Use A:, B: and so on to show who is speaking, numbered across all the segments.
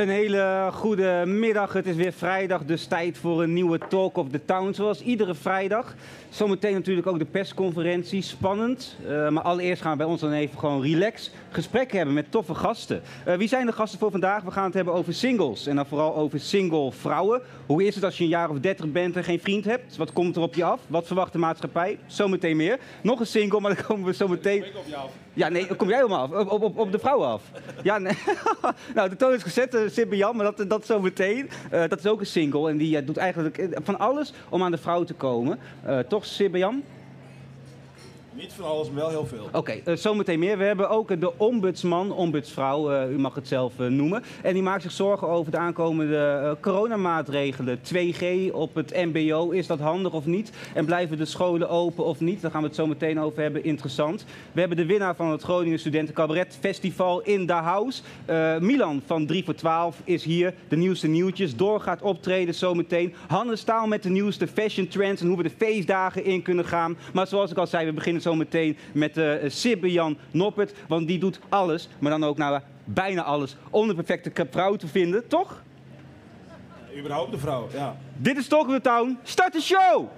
A: Een hele goede middag. Het is weer vrijdag, dus tijd voor een nieuwe Talk of the Town. Zoals iedere vrijdag. Zometeen natuurlijk ook de persconferentie. Spannend. Uh, maar allereerst gaan we bij ons dan even gewoon relax gesprekken hebben met toffe gasten. Uh, wie zijn de gasten voor vandaag? We gaan het hebben over singles. En dan vooral over single vrouwen. Hoe is het als je een jaar of dertig bent en geen vriend hebt? Wat komt er op je af? Wat verwacht de maatschappij? Zometeen meer. Nog een single, maar dan komen we.
B: Ik op je af.
A: Ja, nee, kom jij helemaal af? Op, op, op de vrouwen af? Ja, nee. nou, de toon is gezet, uh, Jan, maar dat, dat zometeen. Uh, dat is ook een single en die doet eigenlijk van alles om aan de vrouw te komen. toch, Sibbe Jan?
B: Niet van alles, wel heel veel.
A: Oké, uh, zometeen meer. We hebben ook de ombudsman, ombudsvrouw, uh, u mag het zelf uh, noemen. En die maakt zich zorgen over de aankomende coronamaatregelen. 2G op het MBO, is dat handig of niet? En blijven de scholen open of niet? Daar gaan we het zo meteen over hebben. Interessant. We hebben de winnaar van het Groningen Studenten Cabaret Festival in the House. Milan van 3 voor 12 is hier. De nieuwste nieuwtjes. Door gaat optreden zometeen. Hannes Staal met de nieuwste fashion trends en hoe we de feestdagen in kunnen gaan. Maar zoals ik al zei, we beginnen zo meteen met uh, Sibbe Jan Noppert. Want die doet alles, maar dan ook nou, bijna alles, om de perfecte vrouw te vinden, toch?
B: Überhaupt de vrouw, ja.
A: Dit is Talk the Town. Start de show!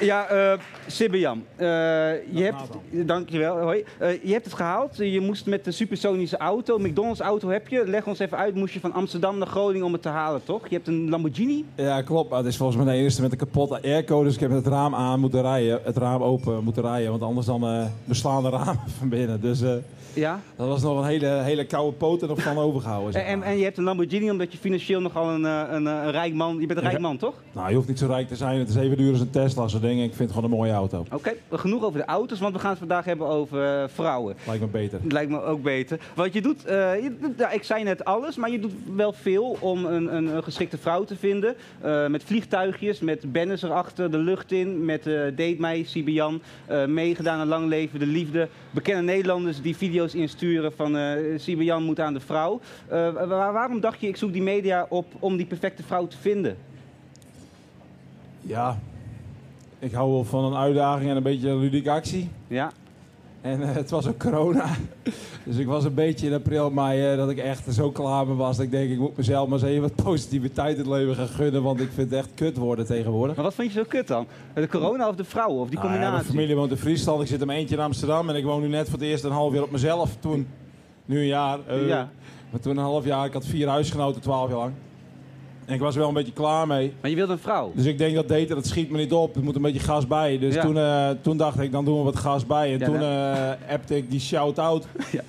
A: Ja, uh, uh, je hebt, dankjewel, hoi. Uh, je hebt het gehaald. Je moest met de supersonische auto, McDonald's auto heb je. Leg ons even uit, moest je van Amsterdam naar Groningen om het te halen, toch? Je hebt een Lamborghini?
B: Ja, klopt. Het is volgens mij de eerste met een kapotte airco. Dus ik heb het raam aan moeten rijden, het raam open moeten rijden. Want anders dan beslaan de ramen van binnen. Dus
A: ja?
B: dat was nog een hele, hele koude poot er nog van overgehouden. Zeg
A: maar. en, en, je hebt een Lamborghini omdat je financieel nogal een, een, een, rijk man... Je bent een rijk man, toch?
B: Nou, je hoeft niet zo rijk te zijn. Het is even duur als een Tesla, zo ding. Ik vind het gewoon een mooie auto.
A: Oké, okay, genoeg over de auto's, want we gaan het vandaag hebben over uh, vrouwen.
B: Lijkt me beter.
A: Lijkt me ook beter. Want je doet, uh, je, ik zei net alles, maar je doet wel veel om een, een, een geschikte vrouw te vinden. Uh, met vliegtuigjes, met banners erachter, de lucht in, met Date mij, Sibian, meegedaan aan Lang Leven de Liefde. Bekende Nederlanders die video's insturen van Sibian moet aan de vrouw. Waar, waarom dacht je, ik zoek die media op om die perfecte vrouw te vinden?
B: Ja, ik hou wel van een uitdaging en een beetje ludieke actie.
A: Ja.
B: En uh, het was ook corona. Dus ik was een beetje in april, mei uh, dat ik echt zo klaar mee was. Dat ik denk, ik moet mezelf maar eens even wat positiviteit in het leven gaan gunnen. Want ik vind het echt kut worden tegenwoordig.
A: Maar wat vind je zo kut dan? De corona of de vrouwen of die
B: nou,
A: combinatie?
B: Ja, mijn familie woont in Friesland. Ik zit er eentje in Amsterdam. En ik woon nu net voor het eerst een half jaar op mezelf. Toen, nu een jaar. Uh,
A: ja.
B: Maar toen een half jaar. Ik had vier huisgenoten, twaalf jaar lang. En ik was er wel een beetje klaar mee.
A: Maar je wilde een vrouw?
B: Dus ik denk dat daten, dat schiet me niet op. Er moet een beetje gas bij. Dus
A: ja.
B: toen, uh, toen dacht ik, dan doen we wat gas bij. En
A: Ja,
B: toen uh, appte ik die shout-out.
A: Ja.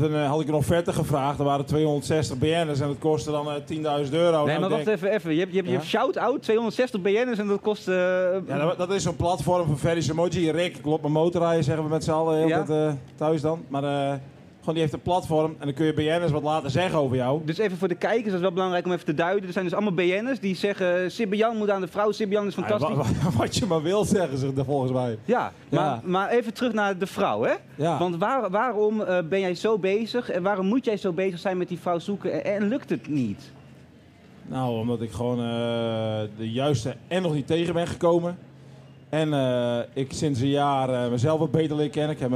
B: Toen uh, had ik een offerte gevraagd. Er waren 260 BN'ers en dat kostte dan 10.000 euro.
A: Nee,
B: Nou,
A: maar wacht
B: denk-
A: even, even. Je hebt, je hebt, je shout-out, 260 BN'ers en dat kost... eh,
B: Ja, dat, dat is zo'n platform van Ferris Emoji. Rick, ik op mijn motor rijden, zeggen we met z'n allen heel eh, thuis dan. Maar eh, gewoon die heeft een platform en dan kun je BN'ers wat laten zeggen over jou.
A: Dus even voor de kijkers, dat is wel belangrijk om even te duiden. Er zijn dus allemaal BN'ers die zeggen... Sibbe-Jan moet aan de vrouw, Sibbe-Jan is fantastisch.
B: Ja, wat je maar wil zeggen ze er volgens mij.
A: Ja, maar,
B: Ja.
A: maar even terug naar de vrouw, hè?
B: Ja.
A: Want waar, waarom eh, ben jij zo bezig en waarom moet jij zo bezig zijn met die vrouw zoeken en, en lukt het niet?
B: Nou, omdat ik gewoon eh, de juiste en nog niet tegen ben gekomen. En eh, ik sinds een jaar eh, mezelf wat beter leer kennen. Ik heb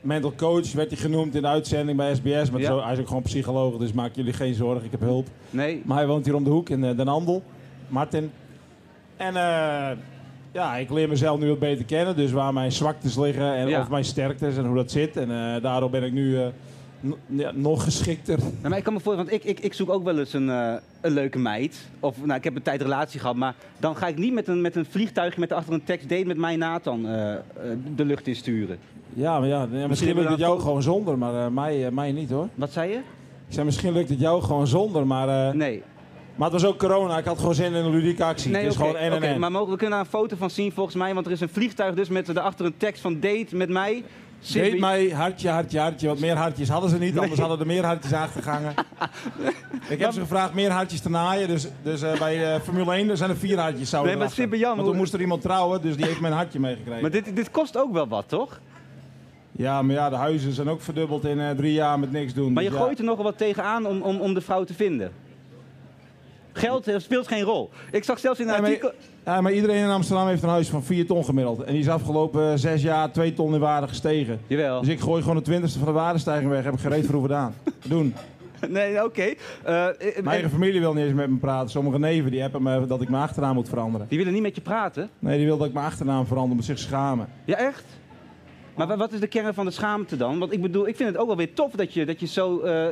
B: mental coach, werd hij genoemd in de uitzending bij SBS. Maar
A: Ja.
B: zo, hij is ook gewoon psycholoog, dus maak jullie geen zorgen, ik heb hulp.
A: Nee,
B: Maar hij woont hier om de hoek in eh, Den Handel, Martin. En eh, Ja, ik leer mezelf nu wat beter kennen. Dus waar mijn zwaktes liggen en
A: Ja.
B: of mijn sterktes en hoe dat zit. En eh, daardoor ben ik nu ja, nog geschikter.
A: Nou, maar ik kan me voorstellen, want ik, ik, ik zoek ook wel eens een, een leuke meid. Of nou, ik heb een tijd relatie gehad, maar dan ga ik niet met een, met een vliegtuigje met achter een tekst date met mij Nathan de lucht in sturen.
B: Ja, maar ja, misschien lukt het jou gewoon zonder, maar eh, mij, eh, mij niet hoor.
A: Wat zei je?
B: Ik zei, misschien lukt het jou gewoon zonder, maar, eh,
A: Nee.
B: maar het was ook corona. Ik had gewoon zin in een ludieke actie.
A: Nee,
B: het is gewoon en en
A: oké,
B: en.
A: Maar mogen we kunnen daar een foto van zien volgens mij? Want er is een vliegtuig dus met daarachter een tekst van date met mij.
B: Deed
A: Sibby-
B: mij hartje, hartje, hartje. Wat meer hartjes hadden ze niet, anders hadden er meer hartjes aangegangen. ik heb ze gevraagd meer hartjes te naaien. Dus, dus eh, bij Formule 1 zijn er vier hartjes. zouden
A: Nee, maar Jan,
B: Want toen moest er iemand trouwen, dus die heeft mijn hartje meegekregen.
A: Maar dit, dit kost ook wel wat, toch?
B: Ja, maar ja, de huizen zijn ook verdubbeld in eh, drie jaar met niks doen.
A: Maar je
B: Dus ja.
A: gooit er nogal wat tegenaan om, om, om de vrouw te vinden. Geld eh, speelt geen rol. Ik zag zelfs in een
B: Ja, maar-
A: artikel...
B: Ja, maar iedereen in Amsterdam heeft een huis van 4 ton gemiddeld. En die is afgelopen eh, zes jaar 2 ton in waarde gestegen.
A: Jawel.
B: Dus ik gooi gewoon de twintigste van de waardestijging weg. Heb ik gereed voor gedaan. Doen.
A: Nee, oké.
B: Mijn eigen familie wil niet eens met me praten. Sommige neven die hebben me dat ik mijn achternaam moet veranderen.
A: die willen niet met je praten.
B: Nee, die wil dat ik mijn achternaam verander om zich schamen.
A: Ja, echt? Maar wa- wat is de kern van de schaamte dan? Want ik bedoel, ik vind het ook wel weer tof dat je, dat je zo eh,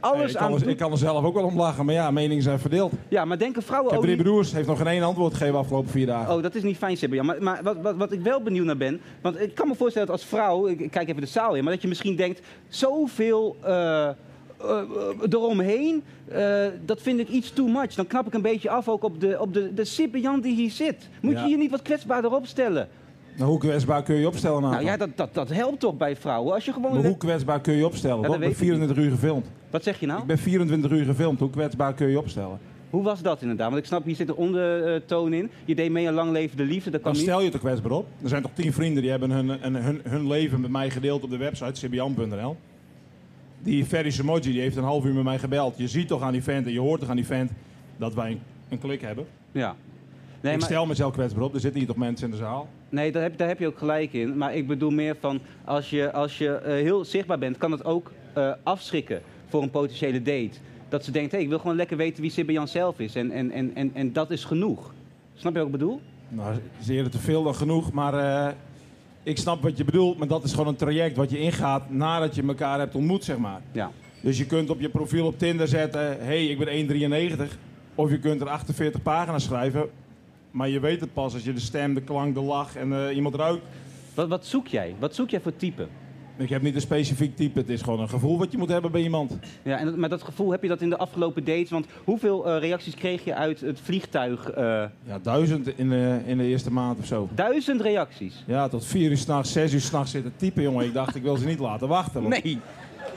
A: alles
B: ik,
A: aan
B: er,
A: doet.
B: ik kan er zelf ook wel om lachen, maar ja, meningen zijn verdeeld.
A: Ja, maar denken
B: Ik
A: vrouwen
B: heb
A: ook
B: drie
A: niet...
B: broers, heeft nog geen één antwoord gegeven afgelopen vier dagen.
A: Oh, dat is niet fijn, Sebastian. Maar, maar wat, wat, wat ik wel benieuwd naar ben... Want ik kan me voorstellen dat als vrouw... Ik, ik kijk even de zaal in. Maar dat je misschien denkt... Zoveel eh, eh, eh, eromheen... eh, dat vind ik iets too much. Dan knap ik een beetje af ook op de, op de, de Sebastian die hier zit. Moet
B: Ja.
A: je hier niet wat kwetsbaarder opstellen?
B: Nou, hoe kwetsbaar kun je je opstellen?
A: Nou
B: Nathan?
A: ja, dat, dat, dat helpt toch bij vrouwen? Als je gewoon...
B: Maar hoe kwetsbaar kun je opstellen?
A: dat
B: ik ben
A: weet ik
B: 24 uur gefilmd.
A: Wat zeg je nou?
B: Ik ben 24 uur gefilmd. Hoe kwetsbaar kun je opstellen?
A: Hoe was dat inderdaad? Want ik snap, hier zit een ondertoon in. Je deed mee aan Lang Leven de Liefde. Dat kan
B: Dan stel je toch kwetsbaar op. Er zijn toch tien vrienden die hebben hun, hun, hun, hun leven met mij gedeeld op de website cbn.nl. Die Ferry Samoji die heeft een half uur met mij gebeld. Je ziet toch aan die vent en je hoort toch aan die vent dat wij een, een klik hebben.
A: Ja. Nee,
B: ik
A: maar-
B: stel mezelf kwetsbaar op. Er zitten hier toch mensen in de zaal.
A: Nee, daar heb, daar heb je ook gelijk in. Maar ik bedoel meer van, als je, als je eh, heel zichtbaar bent, kan het ook eh, afschrikken voor een potentiële date. Dat ze denkt, hé, ik wil gewoon lekker weten wie Sibbe zelf is. En, en, en, en, en dat is genoeg. Snap je wat ik bedoel?
B: Nou, eerder te veel dan genoeg. Maar eh, ik snap wat je bedoelt. Maar dat is gewoon een traject wat je ingaat nadat je elkaar hebt ontmoet, zeg maar.
A: Ja.
B: Dus je kunt op je profiel op Tinder zetten, hé, hey, ik ben 1,93. Of je kunt er 48 pagina's schrijven. Maar je weet het pas als je de stem, de klank, de lach en eh, iemand ruikt.
A: Wat, wat zoek jij? Wat zoek jij voor type?
B: Ik heb niet een specifiek type. Het is gewoon een gevoel wat je moet hebben bij iemand.
A: Ja, en dat, maar dat gevoel, heb je dat in de afgelopen dates? Want hoeveel eh, reacties kreeg je uit het vliegtuig? eh,
B: Ja, duizend in de, in de eerste maand of zo.
A: duizend reacties.
B: Ja, tot vier uur s'nachts, zes uur s'nachts zitten typen, jongen. Ik dacht, ik wil ze niet laten wachten. want
A: Nee.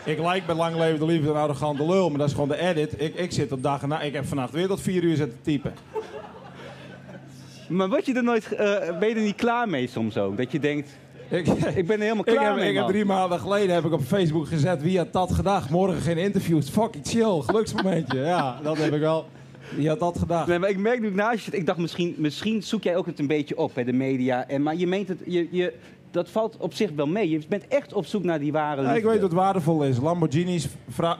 B: Ik lijk bij Lang Leven de Liefde een arrogante lul, maar dat is gewoon de edit. Ik, ik zit op dag en nacht. Ik heb vannacht weer tot vier uur zitten typen.
A: Maar word je er nooit, eh, ben je er niet klaar mee soms ook? Dat je denkt,
B: Ik,
A: ik ben er helemaal
B: Ik
A: klaar
B: heb,
A: mee,
B: ik heb drie maanden geleden heb ik op Facebook gezet wie had dat gedacht. Morgen geen interviews. Fucking chill. Geluksmomentje. Ja, dat heb ik wel. Wie had dat gedacht?
A: Nee, maar ik merk nu ik naast je ik dacht misschien, misschien zoek jij ook het een beetje op, hè, de media. En, maar je meent het, je, je, dat valt op zich wel mee. Je bent echt op zoek naar die ware
B: Ja, ik
A: liefde.
B: weet wat waardevol is. Lamborghinis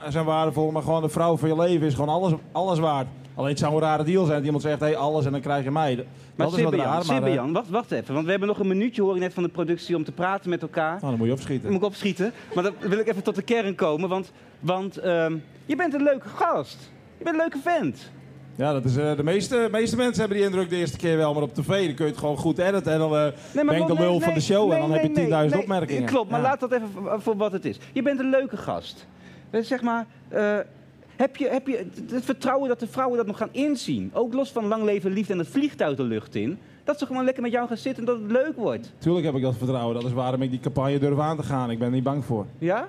B: zijn waardevol, maar gewoon de vrouw van je leven is gewoon alles, alles waard. Alleen het zou een rare deal zijn dat iemand zegt, hey, alles en dan krijg je mij. Dat
A: Maar
B: raar, maar... eh,
A: Sibbe-Jan, wacht, wacht even. Want we hebben nog een minuutje, hoor ik net van de productie, om te praten met elkaar.
B: nou, dan moet je opschieten.
A: Dan moet ik opschieten. Maar dan wil ik even tot de kern komen. Want, want ehm, je bent een leuke gast. Je bent een leuke vent.
B: Ja, dat is, eh, de meeste, meeste mensen hebben die indruk de eerste keer wel, maar op tv dan kun je het gewoon goed editen en dan eh, ben ik de lul
A: nee,
B: van de show
A: nee,
B: en dan heb je 10.000
A: nee, nee.
B: opmerkingen.
A: Klopt, maar
B: Ja.
A: laat dat even voor- wat het is. Je bent een leuke gast. Zeg maar, heb, je, heb je het- vertrouwen dat de vrouwen dat nog gaan inzien? Ook los van lang leven liefde en het vliegtuig de lucht in. Dat ze gewoon lekker met jou gaan zitten en dat het leuk wordt.
B: Tuurlijk heb ik dat vertrouwen. Dat is waarom ik die campagne durf aan te gaan. Ik ben er niet bang voor.
A: Ja?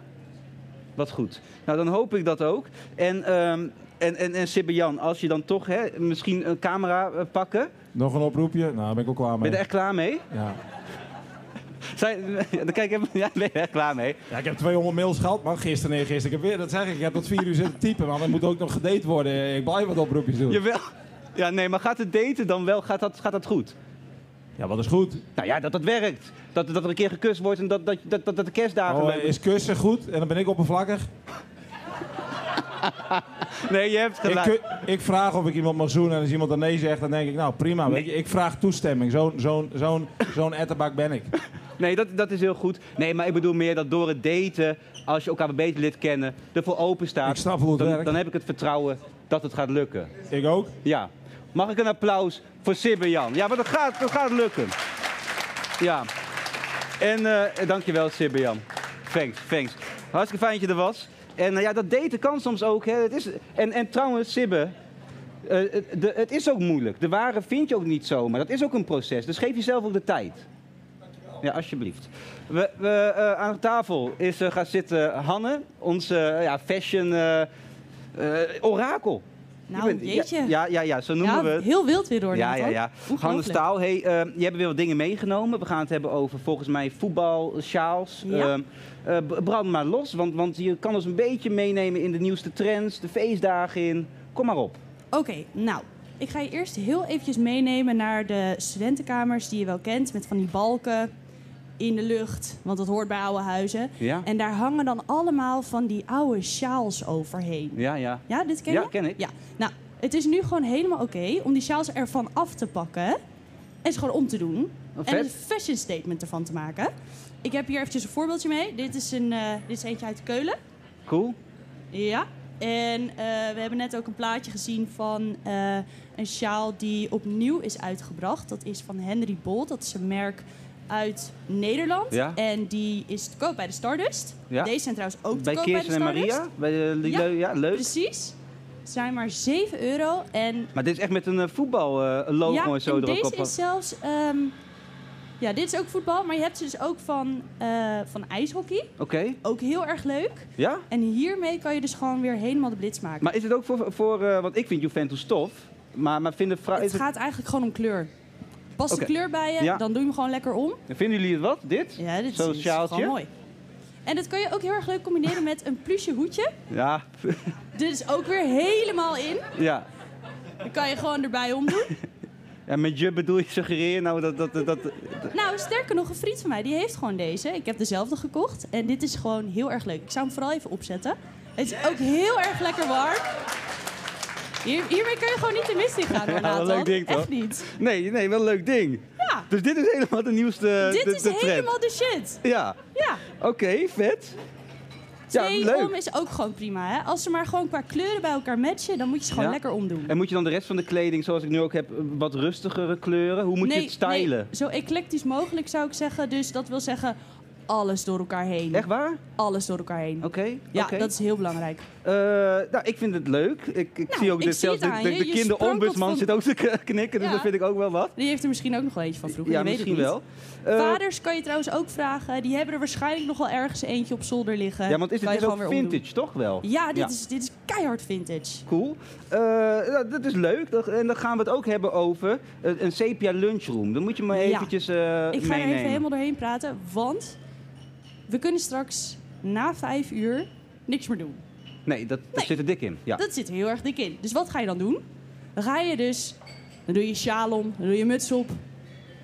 A: Wat goed. Nou, dan hoop ik dat ook. En, ehm en, en, en Sibbe Jan, als je dan toch hè, misschien een camera eh, pakken.
B: Nog een oproepje? Nou, daar ben ik al klaar
A: Ben
B: mee.
A: je er echt klaar mee?
B: Ja.
A: Zij, dan kijk ik ja, ben je er klaar mee?
B: ja, ik heb 200 mails gehad, man. Gisteren en gisteren. Ik heb weer, dat zeg ik, ik heb tot vier uur zitten typen, man. Er moet ook nog gedate worden. Ik blijf wat oproepjes doen.
A: Jawel. Ja, nee, maar gaat het daten dan wel, gaat dat, gaat dat goed?
B: Ja, wat is goed?
A: Nou ja, dat dat werkt. Dat, dat er een keer gekust wordt en dat, dat, dat, dat, de kerstdagen...
B: Oh, is kussen goed? En dan ben ik oppervlakkig?
A: Nee, je hebt
B: Ik,
A: gelijk.
B: kun- ik vraag of ik iemand mag zoenen en als iemand dan nee zegt, dan denk ik, nou prima. Weet je, ik vraag toestemming. Zo'n zo'n zo'n zo'n etterbak ben ik.
A: Nee, dat, dat is heel goed. Nee, maar ik bedoel meer dat door het daten, als je elkaar beter lid kennen, ervoor open staat.
B: Ik
A: dan,
B: werkt.
A: dan heb ik het vertrouwen dat het gaat lukken.
B: Ik ook.
A: Ja. Mag ik een applaus voor Sibbe Jan? Ja, maar dat gaat, dat gaat lukken. Ja. En eh, dankjewel Sibbe Jan. Thanks, thanks. Hartstikke fijn dat je er was. En eh, ja, dat daten kan soms ook. Hè. Het is, en, en trouwens, Sibbe, eh, het, de, het is ook moeilijk. De ware vind je ook niet zomaar. Dat is ook een proces. Dus geef jezelf ook de tijd. Ja, alsjeblieft. We, we, eh, aan tafel is uh, gaan zitten Hanne, onze ja, fashion orakel.
C: Nou,
A: Je bent-
C: jeetje.
A: Ja, ja, ja, zo noemen
C: Ja,
A: we het.
C: heel wild weer door.
A: Ja, ja,
C: Nathan.
A: ja.
C: Ongelooflijk.
A: Hanne Staal, hey, eh, je hebt weer wat dingen meegenomen. We gaan het hebben over volgens mij voetbal, sjaals.
C: Ja.
A: Ehm, eh, brand maar los, want, want je kan ons een beetje meenemen in de nieuwste trends, de feestdagen in. Kom maar op.
C: Oké, nou. Ik ga je eerst heel eventjes meenemen naar de studentenkamers die je wel kent. Met van die balken in de lucht, want dat hoort bij oude huizen.
A: Ja?
C: En daar hangen dan allemaal van die oude sjaals overheen.
A: Ja, ja.
C: Ja, dit ken
A: Ja,
C: je?
A: ken ik.
C: Ja. Nou, het is nu gewoon helemaal oké om die sjaals ervan af te pakken. En ze gewoon om te doen.
A: Oh,
C: en een fashion statement ervan te maken. Ik heb hier eventjes een voorbeeldje mee. Dit is, een, eh, dit is eentje uit Keulen.
A: Cool.
C: Ja. En eh, we hebben net ook een plaatje gezien van eh, een sjaal die opnieuw is uitgebracht. Dat is van Henry Bolt. Dat is een merk uit Nederland.
A: Ja.
C: En die is te koop bij de Stardust.
A: Ja.
C: Deze zijn trouwens ook te
A: Bij
C: koop bij de
A: Kirsten en
C: Stardust.
A: Maria? Bij de,
C: Ja,
A: leu- ja, leuk.
C: Precies. Zijn maar 7 euro. En
A: Maar dit is echt met een voetbal logo
C: ja,
A: en zo
C: en
A: er ook
C: deze
A: op.
C: is zelfs... ehm, ja, dit is ook voetbal. Maar je hebt ze dus ook van, eh, van ijshockey.
A: Oké,
C: Ook heel erg leuk.
A: ja?
C: En hiermee kan je dus gewoon weer helemaal de blitz maken.
A: Maar is het ook voor, voor eh, want ik vind Juventus tof, maar, maar vinden,
C: het, gaat eigenlijk gewoon om kleur. Past de kleur bij je,
A: Ja.
C: dan doe je hem gewoon lekker om.
A: vinden jullie het wat, dit?
C: Ja, dit
A: Zo'n
C: is, is
A: sjaaltje?
C: gewoon mooi. En dat kan je ook heel erg leuk combineren met een plusje hoedje.
A: Ja,
C: Dit is ook weer helemaal in.
A: ja.
C: Dan kan je gewoon erbij omdoen.
A: Ja, met je bedoel je suggereer je nou dat... dat, dat, dat
C: Nou, sterker nog, een vriend van mij die heeft gewoon deze. Ik heb dezelfde gekocht. En dit is gewoon heel erg leuk. Ik zou hem vooral even opzetten. Het is ook heel erg lekker warm. Hier, hiermee kun je gewoon niet de mist in gaan,
A: Ja, wel een
C: Nathan.
A: leuk ding, toch?
C: Echt niet.
A: nee, nee, wel een leuk ding.
C: Ja,
A: Dus dit is helemaal de nieuwste
C: dit
A: de,
C: is
A: de
C: helemaal de shit.
A: Ja,
C: Ja.
A: oké, vet. Ja,
C: Twee
A: leuk.
C: om is ook gewoon prima. Hè? Als ze maar gewoon qua kleuren bij elkaar matchen, dan moet je ze gewoon
A: Ja.
C: lekker omdoen.
A: En moet je dan de rest van de kleding, zoals ik nu ook heb, wat rustigere kleuren? Hoe moet je het stylen?
C: nee, zo eclectisch mogelijk zou ik zeggen. Dus dat wil zeggen alles door elkaar heen.
A: Echt waar?
C: Alles door elkaar heen.
A: Oké,
C: Ja, dat is heel belangrijk.
A: Eh, nou, ik vind het leuk. Ik, ik
C: Nou,
A: zie ook
C: ik
A: dat
C: zie
A: zelfs
C: het
A: de, de, de kinderombudsman zit ook te knikken, dus
C: Ja.
A: dat vind ik ook wel wat.
C: Die heeft er misschien ook nog wel eentje van vroeger.
A: ja, misschien wel. Eh,
C: Vaders kan je trouwens ook vragen. Die hebben er waarschijnlijk nog wel ergens eentje op zolder liggen.
A: ja, want is het is ook
C: omdoen.
A: vintage, toch wel?
C: Ja, dit,
A: Ja.
C: Is, dit is keihard vintage.
A: Cool. Eh, nou, dat is leuk. En dan gaan we het ook hebben over een sepia lunchroom. Dan moet je maar eventjes
C: Ik ga er even helemaal doorheen praten, want we kunnen straks na vijf uur niks meer doen.
A: Nee, dat, dat
C: Nee.
A: zit er dik in. Ja.
C: Dat zit er heel erg dik in. Dus wat ga je dan doen? Dan ga je dus, dan doe je sjaal om, dan doe je muts op,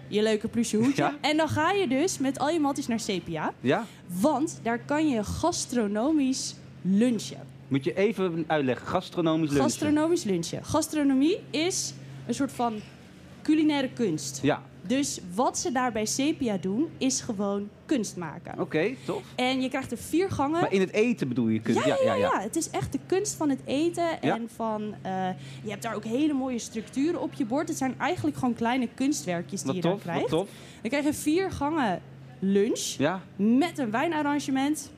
C: je leuke plusje hoedje.
A: Ja.
C: En dan ga je dus met al je matties naar Sepia.
A: ja?
C: Want daar kan je gastronomisch lunchen.
A: Moet je even uitleggen. Gastronomisch lunchen.
C: Gastronomisch lunchen. Gastronomie is een soort van culinaire kunst.
A: Ja,
C: Dus wat ze daar bij Sepia doen, is gewoon kunst maken.
A: oké, tof.
C: En je krijgt er vier gangen.
A: Maar in het eten bedoel je? Kun...
C: Ja, ja, ja, Het is echt de kunst van het eten.
A: Ja.
C: En van, eh, je hebt daar ook hele mooie structuren op je bord. Het zijn eigenlijk gewoon kleine kunstwerkjes die
A: Wat
C: je
A: tof,
C: daar
A: wat
C: krijgt.
A: tof.
C: Dan krijg je vier gangen lunch
A: Ja.
C: met een wijnarrangement.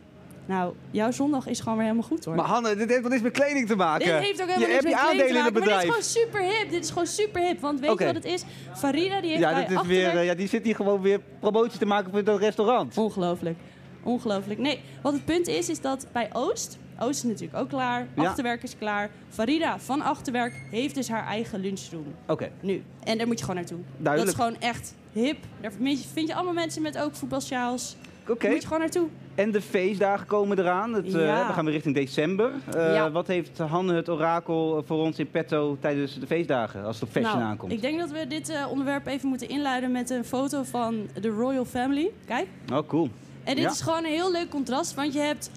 C: Nou, jouw zondag is gewoon weer helemaal goed hoor.
A: Maar Hanne, dit heeft wat iets met kleding te maken.
C: Dit heeft ook
A: je
C: helemaal
A: hebt
C: niks
A: je
C: met kleding te
A: aandelen in het
C: maken, maar dit is gewoon super hip. Dit is gewoon super hip. Want weet je wat het is? Farida die heeft
A: Ja, dat is weer, eh, ja, die zit hier gewoon weer promotie te maken voor dat restaurant.
C: Ongelooflijk. Ongelooflijk. Nee, wat het punt is, is dat bij Oost... Oost is natuurlijk ook klaar.
A: Ja.
C: Achterwerk is klaar. Farida van Achterwerk heeft dus haar eigen lunchroom.
A: Oké,
C: Nu. En daar moet je gewoon naartoe.
A: Duidelijk.
C: Dat is gewoon echt hip. Daar vind je allemaal mensen met ook voetbalsjaals.
A: oké.
C: Daar moet je gewoon naartoe.
A: En de feestdagen komen eraan. Het, eh, we gaan weer richting december. Eh,
C: Ja.
A: Wat heeft Hanne het orakel voor ons in petto tijdens de feestdagen, als het op fashion
C: nou,
A: aankomt?
C: ik denk dat we dit eh, onderwerp even moeten inluiden met een foto van de Royal Family. Kijk.
A: Oh, cool.
C: En dit
A: Ja.
C: is gewoon een heel leuk contrast, want je hebt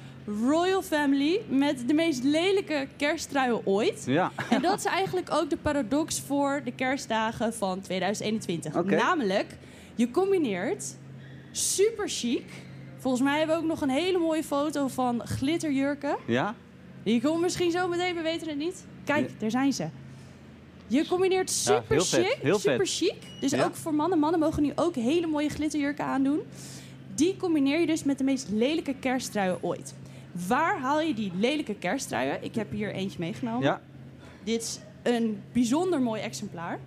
C: Royal Family met de meest lelijke kersttruien ooit.
A: Ja.
C: En dat is eigenlijk ook de paradox voor de kerstdagen van 2021.
A: Oké.
C: Namelijk, je combineert super chic. Volgens mij hebben we ook nog een hele mooie foto van glitterjurken.
A: Ja?
C: Die komt misschien zo meteen, we weten het niet. Kijk, daar zijn ze. Je combineert super
A: heel vet,
C: chic,
A: heel
C: super
A: vet.
C: chic. Dus ook voor mannen. Mannen mogen nu ook hele mooie glitterjurken aandoen. Die combineer je dus met de meest lelijke kersttruien ooit. Waar haal je die lelijke kersttruien? Ik heb hier eentje meegenomen.
A: Ja.
C: Dit is een bijzonder mooi exemplaar.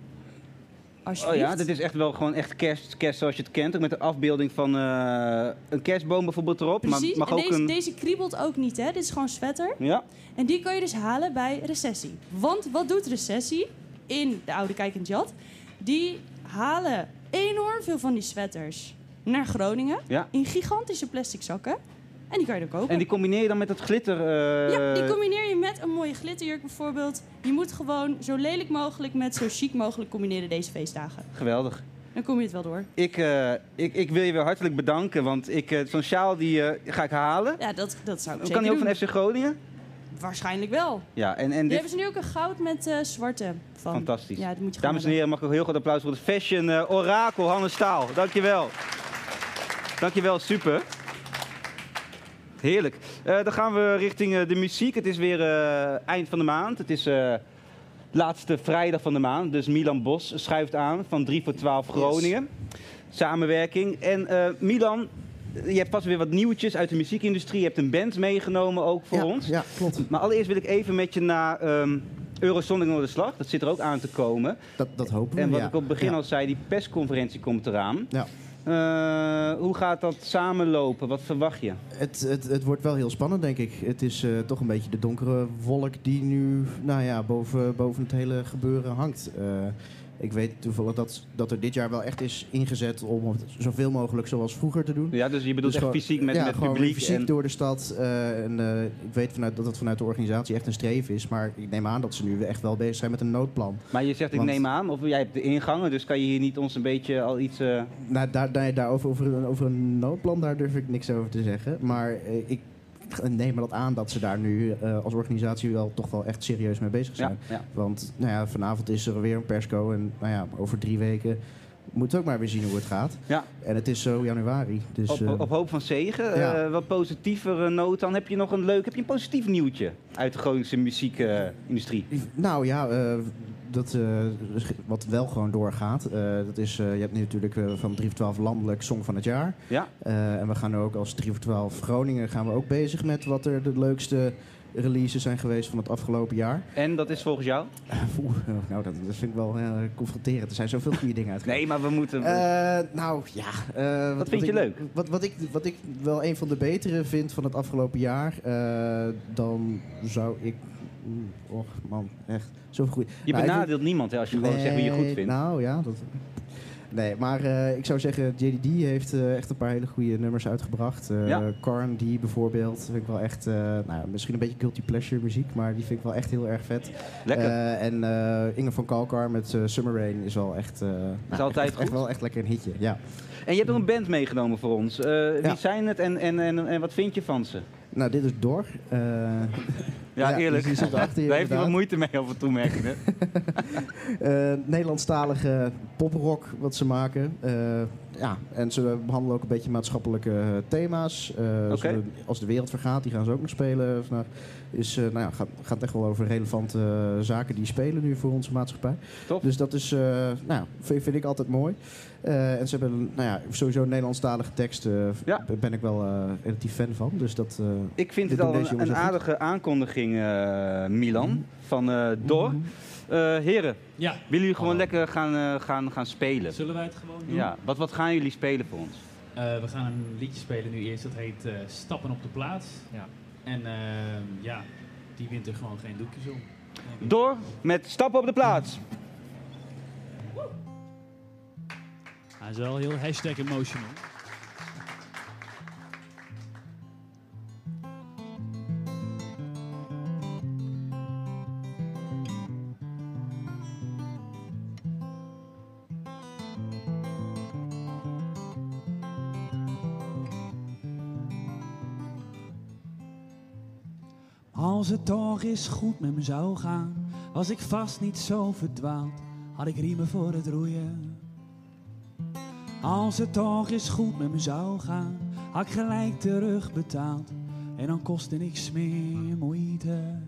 A: Oh ja, dit is echt wel gewoon echt kerst, kerst zoals je het kent. Ook met de afbeelding van eh, een kerstboom bijvoorbeeld erop.
C: Precies,
A: Maar mag
C: en
A: ook
C: deze,
A: een...
C: deze kriebelt ook niet, hè? Dit is gewoon sweater.
A: Ja?
C: En die kan je dus halen bij Recessie. Want wat doet Recessie in de Oude Kijk en Jat? Die halen enorm veel van die sweaters naar Groningen.
A: Ja.
C: In gigantische plastic zakken. En die kan je dan kopen.
A: En die combineer je dan met het glitter... eh,
C: ja, die combineer je met een mooie glitterjurk bijvoorbeeld. Je moet gewoon zo lelijk mogelijk met zo chic mogelijk combineren deze feestdagen.
A: Geweldig.
C: Dan kom je het wel door.
A: Ik, eh, ik, ik wil je weer hartelijk bedanken, want ik, eh, zo'n sjaal die ga ik halen.
C: Ja, dat, dat zou ik
A: kan
C: zeker
A: die ook
C: doen.
A: van FC Groningen?
C: Waarschijnlijk wel.
A: Ja, en, en
C: Die
A: dit...
C: hebben ze nu ook een goud met eh, zwarte van.
A: Fantastisch.
C: Ja, dat moet je
A: Dames en heren, mag ik ook heel groot applaus voor het fashion orakel Hannes Staal. Dankjewel. Dankjewel, super. Heerlijk. Eh, dan gaan we richting eh, de muziek. Het is weer eh, eind van de maand. Het is laatste vrijdag van de maand. Dus Milan Bos schuift aan van 3 voor 12 Groningen. Samenwerking. En Milan, je hebt vast weer wat nieuwtjes uit de muziekindustrie. Je hebt een band meegenomen ook voor
D: ja,
A: ons.
D: Ja, klopt.
A: Maar allereerst wil ik even met je naar ehm Eurosonic Noorderslag. Dat zit er ook aan te komen.
D: Dat, dat hopen we.
A: En wat
D: ja.
A: ik op het begin
D: ja.
A: al zei, die persconferentie komt eraan.
D: Ja.
A: Eh, hoe gaat dat samenlopen? Wat verwacht je?
D: Het, het, het wordt wel heel spannend, denk ik. Het is eh, toch een beetje de donkere wolk die nu nou ja, boven, boven het hele gebeuren hangt. Ik weet toevallig dat, dat er dit jaar wel echt is ingezet om het zoveel mogelijk zoals vroeger te doen.
A: Ja, dus je bedoelt
D: Dus
A: echt
D: gewoon-
A: fysiek met,
D: ja,
A: met
D: gewoon
A: publiek.
D: fysiek
A: en...
D: door de stad. eh, en, eh, ik weet vanuit, dat het vanuit de organisatie echt een streven is. Maar ik neem aan dat ze nu echt wel bezig zijn met een noodplan.
A: Maar je zegt, ik
D: Want-
A: neem aan, of jij hebt de ingangen, dus kan je hier niet ons een beetje al iets... eh,
D: Nou, daar, daar, daarover over, een- over een noodplan, daar durf ik niks over te zeggen. Maar ik neem me dat aan dat ze daar nu eh, als organisatie wel toch wel echt serieus mee bezig zijn.
A: ja, ja.
D: Want nou ja, vanavond is er weer een persco en nou ja, over drie weken moeten ook maar weer zien hoe het gaat.
A: Ja.
D: En het is zo januari. Dus,
A: Op,
D: eh,
A: op hoop van zegen.
D: ja.
A: Eh, wat positievere noot. Dan heb je nog een leuk, heb je een positief nieuwtje uit de Groningse muziekindustrie.
D: Nou ja, eh, dat, eh, wat wel gewoon doorgaat. eh, dat is, eh, je hebt nu natuurlijk eh, van 3 voor 12 landelijk Song van het Jaar.
A: ja?
D: Eh, en we gaan nu ook als 3 voor 12 Groningen gaan we ook bezig met wat er de leukste releases zijn geweest van het afgelopen jaar.
A: En dat is volgens jou?
D: Oeh, nou, dat, dat vind ik wel eh, confronterend. Er zijn zoveel goede dingen uitgekomen.
A: Nee, maar we moeten...
D: Eh, nou ja. eh, wat,
A: vind je
D: ik,
A: leuk?
D: Wat, wat, ik, wat ik wel een van de betere vind van het afgelopen jaar, dan zou ik. Oeh, Och man, echt. Zoveel goed.
A: je
D: Nou, ik
A: benadeelt niemand hè, als je gewoon zegt wie je goed vindt.
D: Nou ja, dat. Nee, maar eh, ik zou zeggen, JDD heeft eh, echt een paar hele goede nummers uitgebracht. Eh
A: Ja.
D: Carn D bijvoorbeeld, vind ik wel echt, nou, misschien een beetje guilty pleasure muziek, maar die vind ik wel echt heel erg vet.
A: Lekker.
D: En Inge van Kalkar met Summer Rain is wel echt, nou,
A: altijd
D: echt, wel echt lekker een hitje. Ja.
A: En je hebt ook een band meegenomen voor ons. Eh, wie
D: Ja.
A: zijn het en, en, en, en wat vind je van ze?
D: Nou, dit is Dor. Eh,
A: Ja,
D: Ja,
A: eerlijk.
D: hier
A: Daar heeft hij wat moeite mee af en toe, merk je. hè?
D: eh, Nederlandstalige poprock wat ze maken. Eh, ja, en ze behandelen ook een beetje maatschappelijke thema's. Ze- als de wereld vergaat, die gaan ze ook nog spelen vandaag. Is, eh, nou ja, gaat, gaat echt wel over relevante zaken die spelen nu voor onze maatschappij. Dus dat is, nou, vind ik altijd mooi. Eh, en ze hebben nou ja, sowieso Nederlandstalige teksten.
A: Ja.
D: Daar ben ik wel eh, relatief fan van. Dus dat, eh,
A: Ik vind het al een,
D: goed.
A: aardige aankondiging, eh, Milan, van eh Dor. Eh, heren,
E: Ja.
A: willen jullie gewoon
E: Hallo.
A: lekker gaan, eh, gaan, gaan spelen?
E: Zullen wij het gewoon doen?
A: Ja, wat, wat gaan jullie spelen voor ons?
E: Eh, we gaan een liedje spelen nu eerst. Dat heet eh, Stappen op de plaats.
F: Ja.
E: En ehm, ja, die wint er gewoon geen doekjes om.
A: Door met stappen op de plaats.
E: Hij is wel heel hashtag emotional.
F: Als het toch eens goed met me zou gaan, was ik vast niet zo verdwaald, had ik riemen voor het roeien. Als het toch eens goed met me zou gaan, had ik gelijk terug betaald en dan kostte niks meer moeite.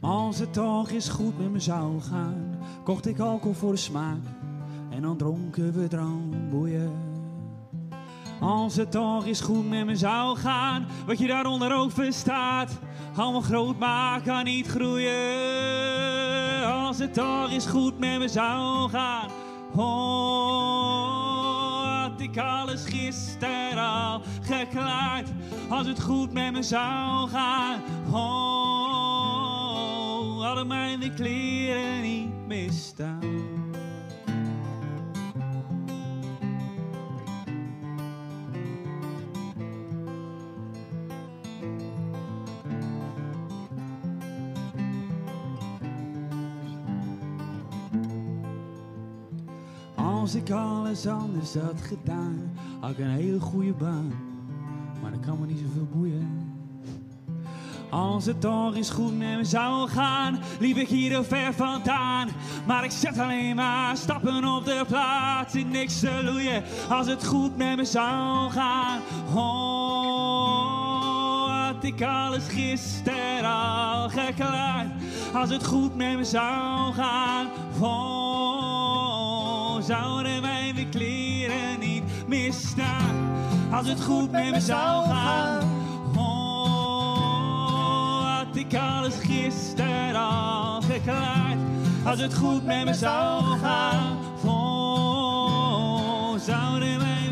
F: Als het toch eens goed met me zou gaan, kocht ik alcohol voor de smaak en dan dronken we dranboeien. Als het toch eens goed met me zou gaan, wat je daaronder ook verstaat, allemaal groot maar kan niet groeien. Als het toch eens goed met me zou gaan, oh, had ik alles gisteren al geklaard. Als het goed met me zou gaan, oh, hadden mijn kleren niet misstaan. Ik alles anders had gedaan, had ik een hele goede baan. Maar dat kan me niet zoveel boeien. Als het toch eens goed met me zou gaan, liep ik hier heel ver vandaan. Maar ik zet alleen maar stappen op de plaats in niks te loeien. Als het goed met me zou gaan, oh, had ik alles gisteren al geklaard. Als het goed met me zou gaan, oh, zouden mijn kleren niet misstaan. Als het goed met me zou gaan, oh, had ik alles gisteren al geklaard. Als het goed met me zou gaan, oh, zouden mijn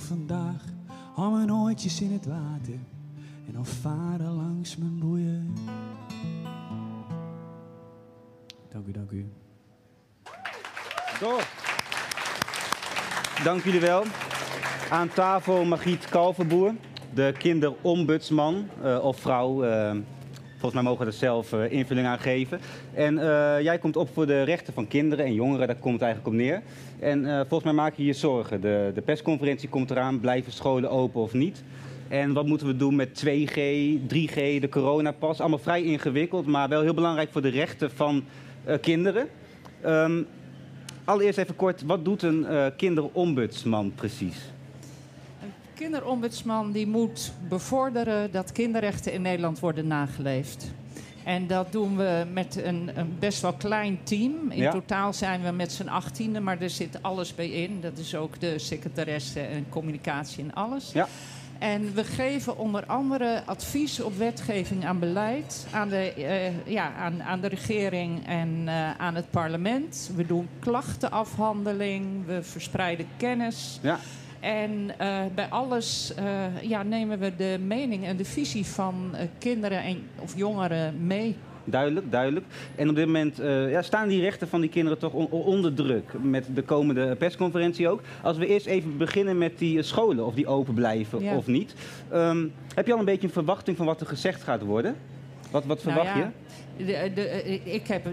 F: vandaag, al mijn ooitjes in het water en dan varen langs mijn boeien. Dank u, dank u.
A: Zo. Dank jullie wel. Aan tafel Margriet Kalverboer, de kinderombudsman eh, of vrouw. eh, volgens mij mogen we er zelf eh, invulling aan geven. En eh, jij komt op voor de rechten van kinderen en jongeren, daar komt het eigenlijk op neer. En eh, volgens mij maak je je zorgen. De, de persconferentie komt eraan, blijven scholen open of niet? En wat moeten we doen met 2G, 3G, de coronapas? Allemaal vrij ingewikkeld, maar wel heel belangrijk voor de rechten van kinderen. Ehm, Allereerst even kort, wat doet een kinderombudsman precies?
G: Kinderombudsman die moet bevorderen dat kinderrechten in Nederland worden nageleefd. En dat doen we met een, een best wel klein team. In
A: Ja.
G: totaal zijn we met z'n achttiende, maar er zit alles bij in. Dat is ook de secretaresse en communicatie en alles.
A: Ja.
G: En we geven onder andere advies op wetgeving aan beleid, aan de, eh, ja, aan, aan de regering en eh, aan het parlement. We doen klachtenafhandeling, we verspreiden kennis.
A: Ja.
G: En eh, bij alles eh, ja, nemen we de mening en de visie van eh, kinderen en, of jongeren mee.
A: Duidelijk, duidelijk. En op dit moment ja, staan die rechten van die kinderen toch on- onder druk met de komende persconferentie ook. Als we eerst even beginnen met die scholen, of die open blijven
G: Ja.
A: of niet. Ehm, heb je al een beetje een verwachting van wat er gezegd gaat worden? Wat, wat
G: Nou
A: verwacht
G: ja,
A: je?
G: De, de, ik heb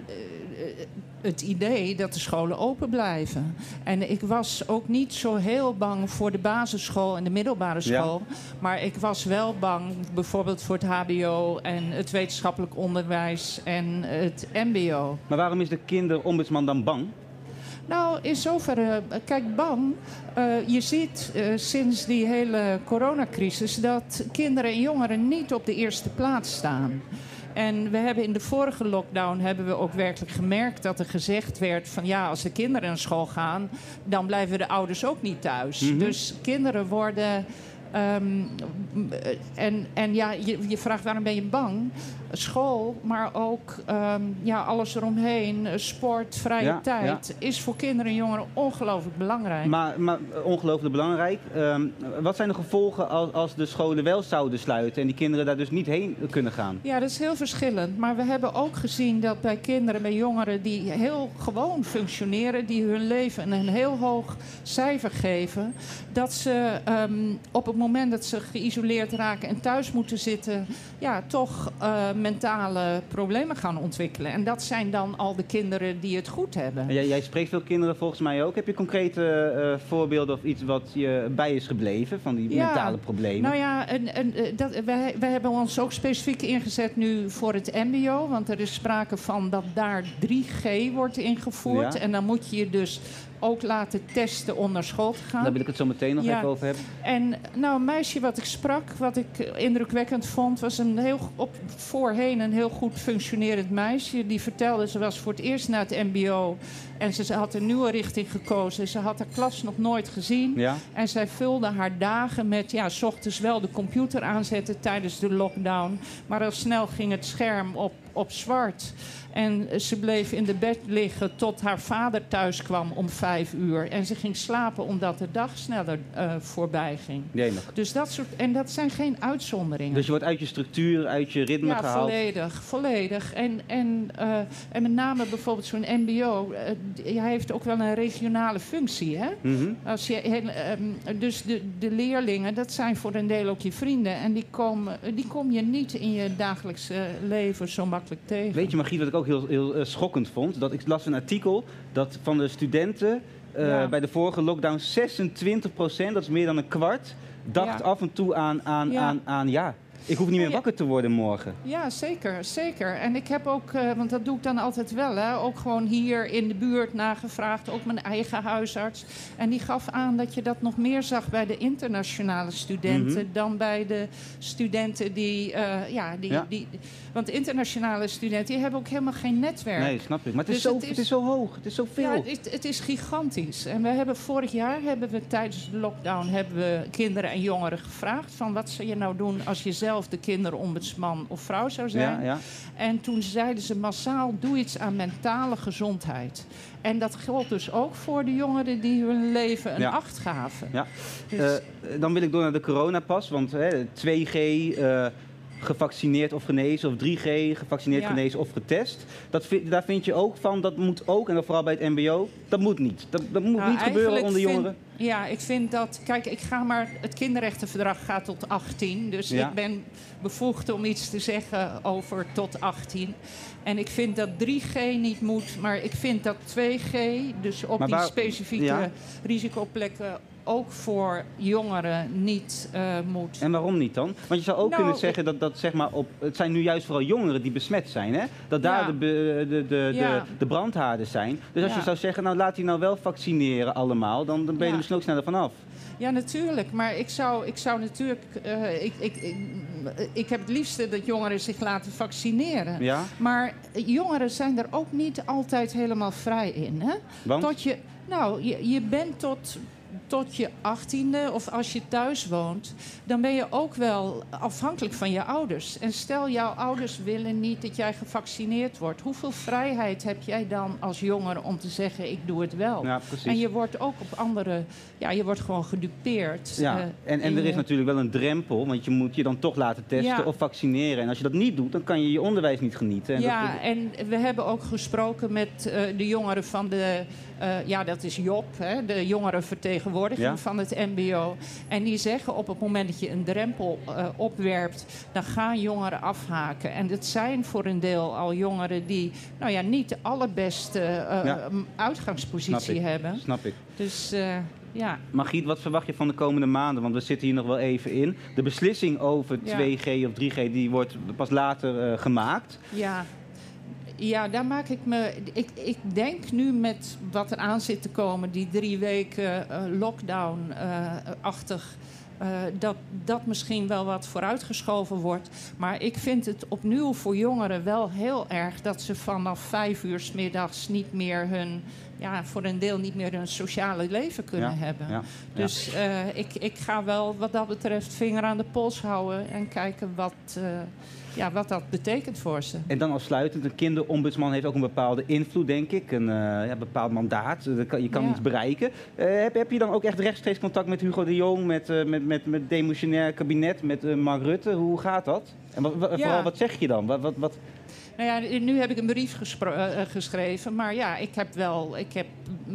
G: het idee dat de scholen open blijven. En ik was ook niet zo heel bang voor de basisschool en de middelbare
A: Ja.
G: school. Maar ik was wel bang bijvoorbeeld voor het HBO en het wetenschappelijk onderwijs en het MBO.
A: Maar waarom is de kinderombudsman dan bang?
G: Nou, in zoverre, eh, kijk, bang. Eh, je ziet eh, sinds die hele coronacrisis dat kinderen en jongeren niet op de eerste plaats staan. En we hebben in de vorige lockdown hebben we ook werkelijk gemerkt dat er gezegd werd van ja, als de kinderen naar school gaan, dan blijven de ouders ook niet thuis.
A: Mhm.
G: Dus kinderen worden. Ehm, en, en ja, je, je vraagt waarom ben je bang? School, maar ook ehm, ja, alles eromheen, eh, sport, vrije
A: Ja,
G: tijd, is voor kinderen en jongeren ongelooflijk belangrijk.
A: Maar, maar eh, ongelooflijk belangrijk. Ehm, wat zijn de gevolgen als, als de scholen wel zouden sluiten en die kinderen daar dus niet heen kunnen gaan?
G: Ja, dat is heel verschillend. Maar we hebben ook gezien dat bij kinderen, bij jongeren die heel gewoon functioneren, die hun leven een heel hoog cijfer geven, dat ze op het moment dat ze geïsoleerd raken en thuis moeten zitten, ja, toch eh, mentale problemen gaan ontwikkelen. En dat zijn dan al de kinderen die het goed hebben.
A: En Jij, jij spreekt veel kinderen volgens mij ook. Heb je concrete eh, voorbeelden of iets wat je bij is gebleven van die
G: Ja,
A: mentale problemen?
G: Nou ja, en, en, eh, dat, wij, wij hebben ons ook specifiek ingezet nu voor het MBO. Want er is sprake van dat daar 3G wordt ingevoerd.
A: Ja.
G: En dan moet je je dus ook laten testen om naar school te gaan.
A: Daar wil ik het zo meteen nog
G: Ja.
A: even over hebben.
G: En nou, een meisje wat ik sprak, wat ik indrukwekkend vond, was een heel op, voorheen een heel goed functionerend meisje. Die vertelde, ze was voor het eerst naar het MBO en ze, ze had een nieuwe richting gekozen. Ze had haar klas nog nooit gezien.
A: Ja?
G: En zij vulde haar dagen met, ja, s ochtends wel de computer aanzetten tijdens de lockdown. Maar al snel ging het scherm op, op zwart. En ze bleef in de bed liggen tot haar vader thuis kwam om vijf uur. En ze ging slapen omdat de dag sneller eh, voorbij ging.
A: Jemig.
G: Dus dat soort, en dat zijn geen uitzonderingen.
A: Dus je wordt uit je structuur, uit je ritme
G: ja,
A: gehaald.
G: volledig, volledig. En, en, eh, en met name bijvoorbeeld zo'n MBO, eh, hij heeft ook wel een regionale functie. Hè?
A: Mhm.
G: Als je, ehm, dus de, de leerlingen, dat zijn voor een deel ook je vrienden. En die, komen, die kom je niet in je dagelijkse leven zo makkelijk tegen.
A: Weet je, Margriet, wat ik ook heel, heel eh, schokkend vond? Dat ik las een artikel dat van de studenten eh,
G: Ja.
A: bij de vorige lockdown 26% dat is meer dan een kwart, dacht
G: Ja.
A: af en toe aan, aan,
G: Ja.
A: aan, aan ja, ik hoef niet meer
G: Ja.
A: wakker te worden morgen.
G: Ja, zeker, zeker. En ik heb ook, eh, want dat doe ik dan altijd wel, hè, ook gewoon hier in de buurt nagevraagd, ook mijn eigen huisarts. En die gaf aan dat je dat nog meer zag bij de internationale studenten
A: Mhm.
G: dan bij de studenten die, eh, ja, die,
A: Ja.
G: die. Want internationale studenten die hebben ook helemaal geen netwerk.
A: Nee, snap ik. Maar het is,
G: Dus
A: zo,
G: het
A: het,
G: is-
A: is... zo hoog, het is zo veel.
G: Ja, het, is- het is gigantisch. En we hebben vorig jaar hebben we tijdens de lockdown hebben we kinderen en jongeren gevraagd van wat zou je nou doen als je zelf de kinderombudsman of vrouw zou zijn.
A: ja, ja.
G: En toen zeiden ze massaal: doe iets aan mentale gezondheid. En dat geldt dus ook voor de jongeren die hun leven een
A: Ja.
G: acht gaven.
A: Ja.
G: Dus-
A: Eh, dan wil ik door naar de coronapas, want hè, 2G, eh, gevaccineerd of genezen, of 3G, gevaccineerd,
G: Ja.
A: genezen of getest. Dat vind, daar vind je ook van, dat moet ook, en dan vooral bij het mbo, dat moet niet. Dat, dat moet
G: Nou,
A: niet gebeuren onder
G: vind-
A: jongeren.
G: Ja, ik vind dat. Kijk, ik ga maar. Het kinderrechtenverdrag gaat tot 18. Dus
A: Ja.
G: ik ben bevoegd om iets te zeggen over tot 18. En ik vind dat 3G niet moet, maar ik vind dat 2G, dus op
A: Maar
G: die
A: waar-
G: specifieke
A: ja.
G: risicoplekken, ook voor jongeren niet eh, moet.
A: En waarom niet dan? Want je zou ook
G: Nou,
A: kunnen zeggen dat, dat zeg maar op, het zijn nu juist vooral jongeren die besmet zijn. Hè? Dat daar
G: Ja.
A: de, de, de,
G: Ja.
A: de, de brandhaarden zijn. Dus als
G: Ja.
A: je zou zeggen, nou laat die nou wel vaccineren allemaal, dan, dan ben je er misschien ook sneller vanaf.
G: Ja, natuurlijk. Maar ik zou, ik zou natuurlijk. eh, ik, ik, ik, ik heb het liefste dat jongeren zich laten vaccineren.
A: Ja?
G: Maar jongeren zijn er ook niet altijd helemaal vrij in. Hè?
A: Want?
G: Tot je, nou, je, je bent tot, tot je achttiende of als je thuis woont, dan ben je ook wel afhankelijk van je ouders. En stel, jouw ouders willen niet dat jij gevaccineerd wordt. Hoeveel vrijheid heb jij dan als jongere om te zeggen: ik doe het wel?
A: Ja, precies.
G: en je wordt ook op andere, ja, je wordt gewoon gedupeerd.
A: Ja,
G: eh,
A: en, en er is natuurlijk wel een drempel, want je moet je dan toch laten testen
G: Ja.
A: of vaccineren. En als je dat niet doet, dan kan je je onderwijs niet genieten. En
G: ja,
A: dat,
G: en we hebben ook gesproken met eh, de jongeren van de... eh, ja, dat is Job, hè, de jongerenvertegenwoordiging
A: Ja.
G: van het mbo. En die zeggen op het moment dat je een drempel eh, opwerpt... dan gaan jongeren afhaken. En dat zijn voor een deel al jongeren die... nou ja, niet de allerbeste eh,
A: Ja.
G: uitgangspositie
A: Snap ik.
G: hebben.
A: snap ik.
G: Dus ja...
A: Margriet, wat verwacht je van de komende maanden? Want we zitten hier nog wel even in. De beslissing over
G: Ja.
A: 2G of 3G die wordt pas later gemaakt.
G: Ja. Ja, daar maak ik me. Ik, ik denk nu met wat er aan zit te komen, die drie weken eh, lockdown-achtig. eh, dat dat misschien wel wat vooruitgeschoven wordt. Maar ik vind het opnieuw voor jongeren wel heel erg dat ze vanaf vijf uur 's middags niet meer hun. Ja, voor een deel niet meer hun sociale leven kunnen
A: Ja,
G: hebben.
A: ja,
G: Dus eh, ik, ik ga wel wat dat betreft vinger aan de pols houden en kijken wat, eh, ja, wat dat betekent voor ze.
A: En dan afsluitend, een kinderombudsman heeft ook een bepaalde invloed, denk ik. Een eh, ja, bepaald mandaat. Kan- Je kan
G: Ja.
A: iets bereiken. Eh, heb, heb je dan ook echt rechtstreeks contact met Hugo de Jong, met, eh met, met, met het demissionair kabinet, met Mark Rutte? Hoe gaat dat? En wat, wat-
G: Ja.
A: vooral, wat zeg je dan? Wat, wat, wat,
G: Nou ja, nu heb ik een brief eh, eh, geschreven. Maar ja, ik heb, wel, ik heb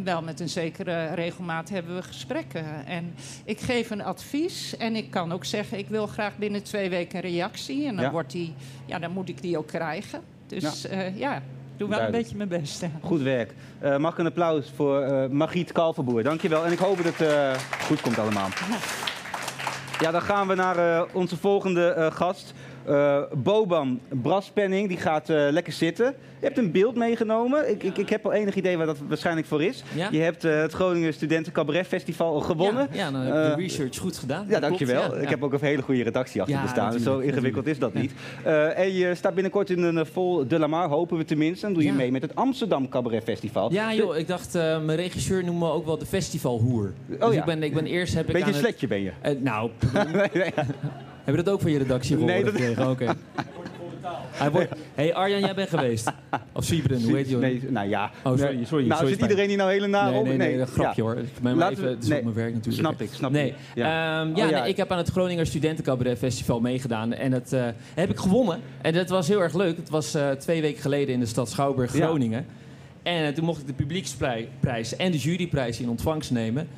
G: wel met een zekere regelmaat hebben we gesprekken. En ik geef een advies. En ik kan ook zeggen, ik wil graag binnen twee weken een reactie. En dan,
A: Ja.
G: wordt die, ja, dan moet ik die ook krijgen. Dus
A: Ja.
G: ja, ja doe wel
A: Duidelijk.
G: een beetje mijn best.
A: Goed werk. Eh, mag ik een applaus voor eh Margriet Kalverboer. Dankjewel. En ik hoop dat het eh, goed komt allemaal. Ja, dan gaan we naar eh, onze volgende eh, gast. Eh, Boban Braspenning, die gaat eh, lekker zitten. Je hebt een beeld meegenomen. Ik, ik, ik heb al enig idee waar dat waarschijnlijk voor is.
H: Ja.
A: Je hebt eh, het Groningen Studenten Cabaret Festival gewonnen.
H: Ja, ja dan heb je de research goed gedaan.
A: Ja, dankjewel.
H: ja,
A: Ik heb ook een hele goede redactie achter me staan. Dus zo ingewikkeld is dat niet. En je staat binnenkort in een vol De La Mar, hopen we tenminste. Dan doe je mee met het Amsterdam Cabaret Festival.
H: Ja, joh, ik dacht, mijn regisseur noemt me ook wel de festivalhoer. dus
A: Oh ja.
H: ik, ben, ik ben eerst heb ik
A: Beetje
H: aan
A: een
H: het-
A: sletje ben je.
H: Nou,
A: Nee, nee.
H: Heb je dat ook van je redactie gehoord
A: Nee, dat-
H: gekregen? Oké. Hij wordt... hey, Arjan, jij bent geweest. Of Siebren, hoe heet je?
A: Nee, nou ja.
H: Oh, sorry, sorry.
A: Nou,
H: sorry,
A: zit iedereen hier nou hele nare
H: Nee,
A: op?
H: nee, nee, grapje
A: Ja.
H: hoor. Ik ben maar even, het is
A: nee.
H: op mijn werk natuurlijk.
A: Snap ik, snap
H: nee.
A: ik. Ja.
H: Ehm,
A: Oh,
H: ja, nee, ik heb aan het Groninger Studentencabaret Festival meegedaan. En dat eh, heb ik gewonnen. En dat was heel erg leuk. Het was eh, twee weken geleden in de stad Schouwburg. Groningen. En eh, toen mocht ik de publieksprijs en de juryprijs in ontvangst nemen.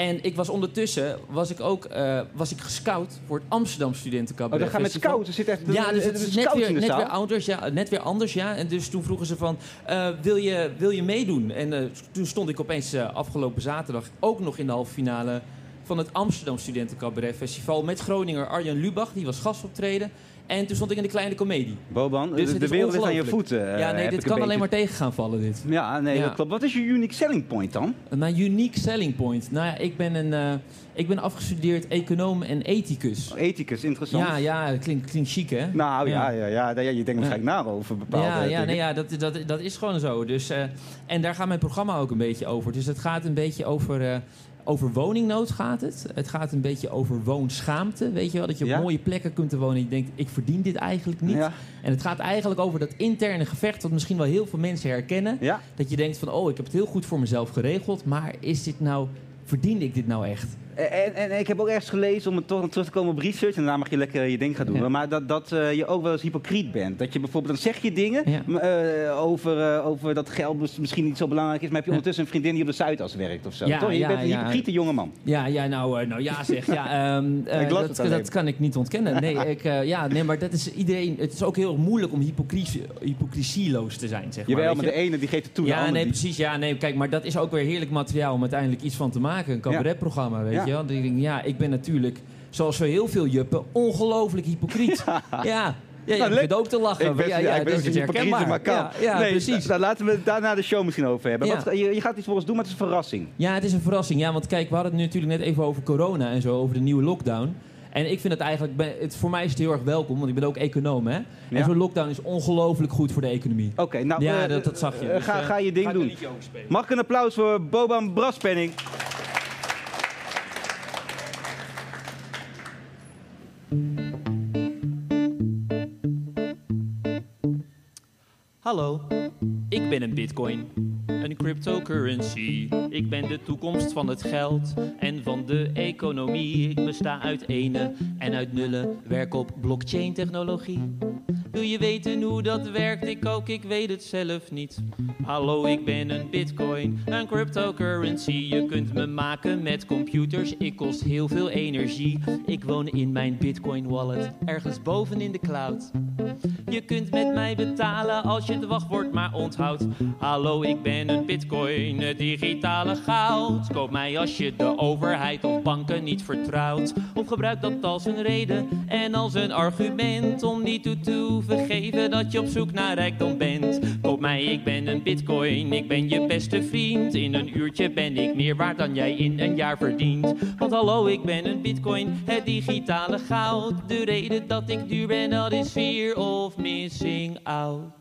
H: En ik was ondertussen was ik ook eh, was ik gescout voor het Amsterdam
A: Oh,
H: Studentencabaret
A: dat gaat met
H: Festival.
A: scouts. Er zit echt
H: Ja, dus het
A: is
H: net weer, net, anders, ja, net weer anders, ja. En dus toen vroegen ze van, eh, wil, je, wil je meedoen? En eh, toen stond ik opeens afgelopen zaterdag ook nog in de halve finale van het Amsterdam Studentencabaret Festival met Groninger Arjan Lubach, die was gastoptreden. En toen stond ik in de kleine komedie.
A: Boban,
H: Dus
A: de, wereld is aan je voeten. eh,
H: ja, nee, dit kan
A: een
H: alleen maar tegen gaan vallen, dit.
A: Ja, nee,
H: Ja.
A: dat klopt. Wat is je unique selling point dan?
H: Mijn unique selling point. Nou ja, ik ben, een, eh, ik ben afgestudeerd econoom en ethicus.
A: Ethicus, interessant.
H: Ja, ja, klinkt, klinkt chic, hè?
A: Nou ja,
H: Ja.
A: ja, ja, ja, je denkt waarschijnlijk na over bepaalde
H: Ja, ja, nee, ja dat, dat, dat is gewoon zo. Dus, eh, en daar gaat mijn programma ook een beetje over. Dus het gaat een beetje over, over woningnood gaat het. Het gaat een beetje over woonschaamte. Weet je wel, dat je op
A: Ja.
H: mooie plekken kunt wonen en je denkt, ik verdien dit eigenlijk niet.
A: Ja.
H: En het gaat eigenlijk over dat interne gevecht wat misschien wel heel veel mensen herkennen.
A: Ja.
H: Dat je denkt van, oh, ik heb het heel goed voor mezelf geregeld, maar is dit nou, verdien ik dit nou echt?
A: En, en, en ik heb ook ergens gelezen, om het toch terug te komen op research, en daarna mag je lekker je ding gaan doen,
H: Ja.
A: maar dat, dat eh, je ook wel eens hypocriet bent. Dat je bijvoorbeeld, dan zeg je dingen
H: Ja.
A: eh, over, eh, over dat geld mis- misschien niet zo belangrijk is, maar heb je ondertussen een vriendin die op de Zuidas werkt of zo.
H: Ja,
A: toch? Je
H: ja,
A: bent een
H: ja.
A: hypocriete jongeman.
H: Ja, ja nou, eh, nou ja zeg. Ja, ehm, eh,
A: Ik las
H: dat, dat kan ik niet ontkennen. Nee, ik, eh, ja, nee, maar dat is iedereen. Het is ook heel moeilijk om hypocrisie, hypocrisieloos te zijn, zeg maar.
A: Jawel,
H: weet
A: maar
H: je?
A: de ene die geeft het toe, de
H: Ja, nee, precies. Ja, nee, kijk, maar dat is ook weer heerlijk materiaal om uiteindelijk iets van te maken. Een cabaretprogramma, weet
A: Ja.
H: Je wel. Ja, ik ben natuurlijk, zoals zo heel veel juppen, ongelooflijk hypocriet. ja. Ja,
A: Nou,
H: je
A: leuk.
H: begint ook te lachen.
A: Ik ben,
H: ja,
A: ja, ik ben
H: dat herkenbaar.
A: maar kan.
H: Ja, ja
A: nee,
H: precies.
A: nou, laten we het daar na de show misschien over hebben.
H: Ja.
A: Wat, je, je gaat iets voor ons doen, maar het is een verrassing.
H: Ja, het is een verrassing. Ja, want kijk, we hadden het nu natuurlijk net even over corona en zo, over de nieuwe lockdown. En ik vind het eigenlijk, het, voor mij is het heel erg welkom, want ik ben ook econoom, hè.
A: Ja.
H: En zo'n lockdown is ongelooflijk goed voor de economie.
A: Oké, nou,
H: ja,
A: eh,
H: dat, dat zag je.
A: eh,
H: Dus,
A: ga,
H: eh,
A: ga je ding
H: ga
A: doen. Mag ik een applaus voor Boban Braspenning?
I: Hallo, ik ben een bitcoin, een cryptocurrency. Ik ben de toekomst van het geld en van de economie. Ik besta uit ene en uit nullen, werk op blockchain technologie. Wil je weten hoe dat werkt? Ik ook, ik weet het zelf niet. Hallo, ik ben een bitcoin, een cryptocurrency. Je kunt me maken met computers, ik kost heel veel energie. Ik woon in mijn bitcoin wallet, ergens boven in de cloud. Je kunt met mij betalen als je het wachtwoord maar onthoudt. Hallo, ik ben een bitcoin, het digitale goud. Koop mij als je de overheid of banken niet vertrouwt. Of gebruik dat als een reden en als een argument om niet toe te vergeven dat je op zoek naar rijkdom bent. Koop mij, ik ben een bitcoin, ik ben je beste vriend. In een uurtje ben ik meer waard dan jij in een jaar verdient. Want hallo, ik ben een bitcoin, het digitale goud. De reden dat ik duur ben, dat is of missing out.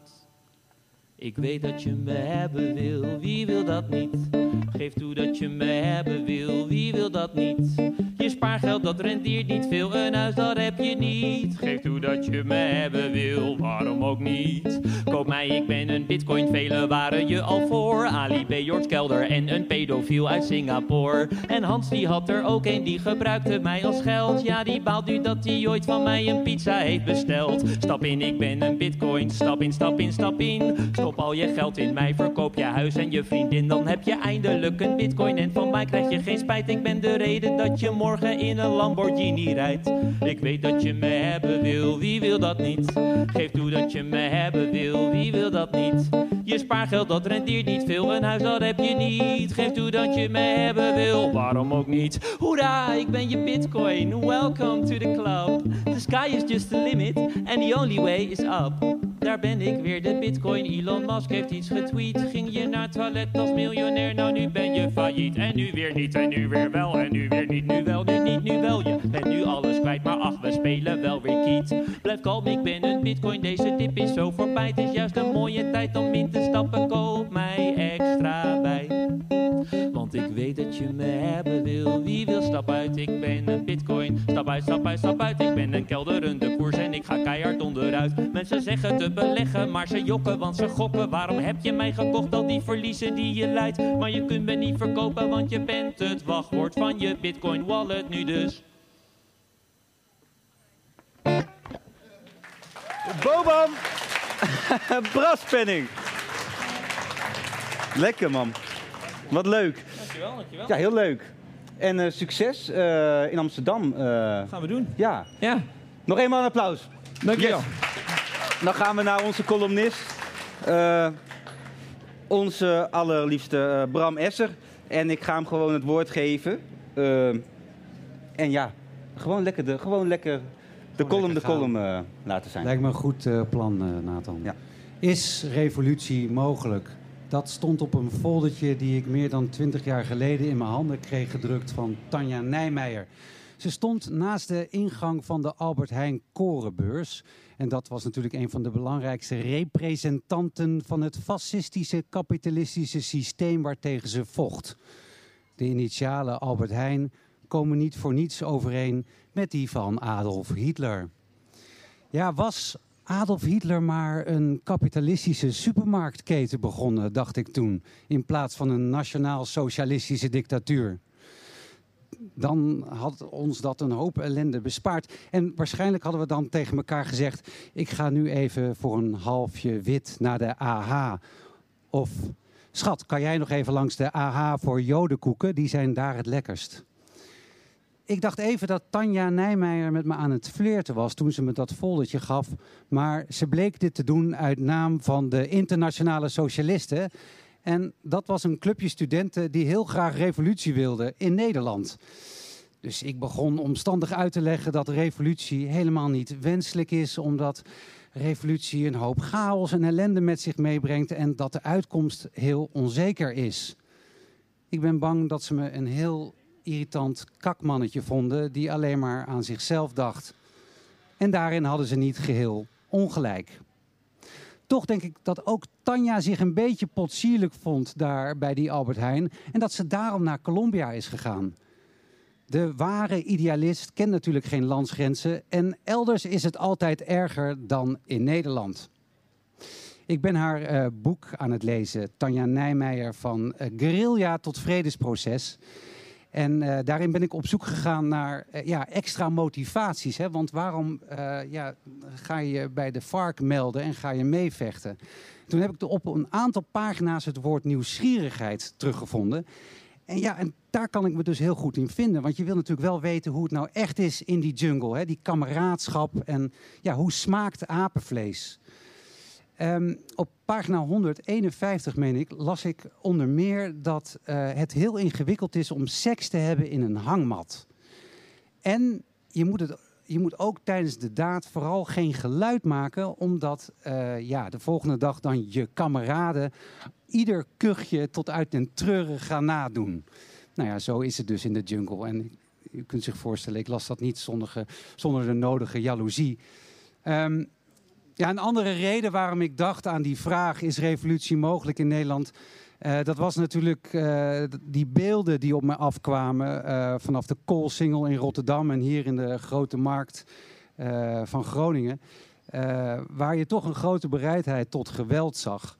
I: Ik weet dat je me hebben wil, wie wil dat niet? Geef toe dat je me hebben wil, wie wil dat niet? Spaargeld dat rendeert niet veel, een huis dat heb je niet. Geef toe dat je me hebben wil, waarom ook niet? Koop mij, ik ben een bitcoin, velen waren je al voor. Ali B. Kelder en een pedofiel uit Singapore. En Hans die had er ook een, die gebruikte mij als geld. Ja, die baalt nu dat hij ooit van mij een pizza heeft besteld. Stap in, ik ben een bitcoin, stap in, stap in, stap in. Stop al je geld in mij, verkoop je huis en je vriendin. Dan heb je eindelijk een bitcoin en van mij krijg je geen spijt. Ik ben de reden dat je morgen in een Lamborghini rijdt. Ik weet dat je me hebben wil, wie wil dat niet? Geef toe dat je me hebben wil, wie wil dat niet? Je spaargeld dat rendeert niet veel, een huis dat heb je niet. Geef toe dat je me hebben wil, waarom ook niet? Hoera, ik ben je bitcoin, welcome to the club. The sky is just the limit and the only way is up. Daar ben ik weer, de bitcoin. Elon Musk heeft iets getweet. Ging je naar het toilet als miljonair, nou nu ben je failliet. En nu weer niet, en nu weer wel, en nu weer niet, nu wel, nu niet, nu wel. Je bent nu alles kwijt, maar ach, we spelen wel weer kiet. Blijf kalm, ik ben een bitcoin, deze tip is zo voorbij. Het is juist een mooie tijd om in te stappen, koop mij extra bij. Want ik weet dat je me hebben wil. Wie wil stap uit? Ik ben een bitcoin. Stap uit, stap uit, stap uit. Ik ben een kelderende koers en ik ga keihard onderuit. Mensen zeggen te beleggen, maar ze jokken, want ze gokken. Waarom heb je mij gekocht? Al die verliezen die je leidt. Maar je kunt me niet verkopen, want je bent het wachtwoord van je bitcoin wallet nu dus.
A: Boban! Braspenning. Lekker man. Wat leuk.
I: Dankjewel, dankjewel.
A: Ja, heel leuk. En eh, succes eh, in Amsterdam. eh,
I: Gaan we doen.
A: ja.
I: Ja,
A: Nog eenmaal een applaus.
I: dankjewel.
A: Yes. Dan gaan we naar onze columnist. onze allerliefste Bram Esser. En ik ga hem gewoon het woord geven. En ja, gewoon lekker de, gewoon lekker de column de
J: lekker
A: column eh, laten zijn.
J: Lijkt me een goed eh, plan, eh, Nathan.
A: Ja.
J: Is revolutie mogelijk? Dat stond op een foldertje die ik meer dan twintig jaar geleden in mijn handen kreeg gedrukt van Tanja Nijmeijer. Ze stond naast de ingang van de Albert Heijn Korenbeurs. En dat was natuurlijk een van de belangrijkste representanten van het fascistische kapitalistische systeem waartegen ze vocht. De initialen Albert Heijn komen niet voor niets overeen met die van Adolf Hitler. Ja, was Adolf Hitler maar een kapitalistische supermarktketen begonnen, dacht ik toen, in plaats van een nationaal-socialistische dictatuur? Dan had ons dat een hoop ellende bespaard. En waarschijnlijk hadden we dan tegen elkaar gezegd: Ik ga nu even voor een halfje wit naar de AH. Of schat, kan jij nog even langs de AH voor jodenkoeken? Die zijn daar het lekkerst. Ik dacht even dat Tanja Nijmeijer met me aan het flirten was toen ze me dat foldertje gaf. Maar ze bleek dit te doen uit naam van de internationale socialisten. En dat was een clubje studenten die heel graag revolutie wilden in Nederland. Dus ik begon omstandig uit te leggen dat revolutie helemaal niet wenselijk is, omdat revolutie een hoop chaos en ellende met zich meebrengt en dat de uitkomst heel onzeker is. Ik ben bang dat ze me een heel irritant kakmannetje vonden die alleen maar aan zichzelf dacht. En daarin hadden ze niet geheel ongelijk. Toch denk ik dat ook Tanja zich een beetje potsierlijk vond daar bij die Albert Heijn en dat ze daarom naar Colombia is gegaan. De ware idealist kent natuurlijk geen landsgrenzen en elders is het altijd erger dan in Nederland. Ik ben haar eh, boek aan het lezen, Tanja Nijmeijer, van uh, guerrilla tot vredesproces. En uh, daarin ben ik op zoek gegaan naar ja, extra motivaties. Hè? Want waarom ja, ga je bij de FARC melden en ga je meevechten? Toen heb ik op een aantal pagina's het woord nieuwsgierigheid teruggevonden. En ja, en daar kan ik me dus heel goed in vinden. Want je wil natuurlijk wel weten hoe het nou echt is in die jungle. Hè? Die kameraadschap en ja, hoe smaakt apenvlees? Um, op pagina 151, meen ik, las ik onder meer dat uh, het heel ingewikkeld is om seks te hebben in een hangmat. En je moet, het, je moet ook tijdens de daad vooral geen geluid maken, omdat uh, ja, de volgende dag dan je kameraden ieder kuchje tot uit den treuren gaan nadoen. Nou ja, zo is het dus in de jungle. En u kunt zich voorstellen, ik las dat niet zonder, zonder de nodige jaloezie. Um, ja, een andere reden waarom ik dacht aan die vraag: is revolutie mogelijk in Nederland? Uh, dat was natuurlijk uh, die beelden die op me afkwamen uh, vanaf de Koolsingel in Rotterdam en hier in de grote markt van Groningen. waar je toch een grote bereidheid tot geweld zag.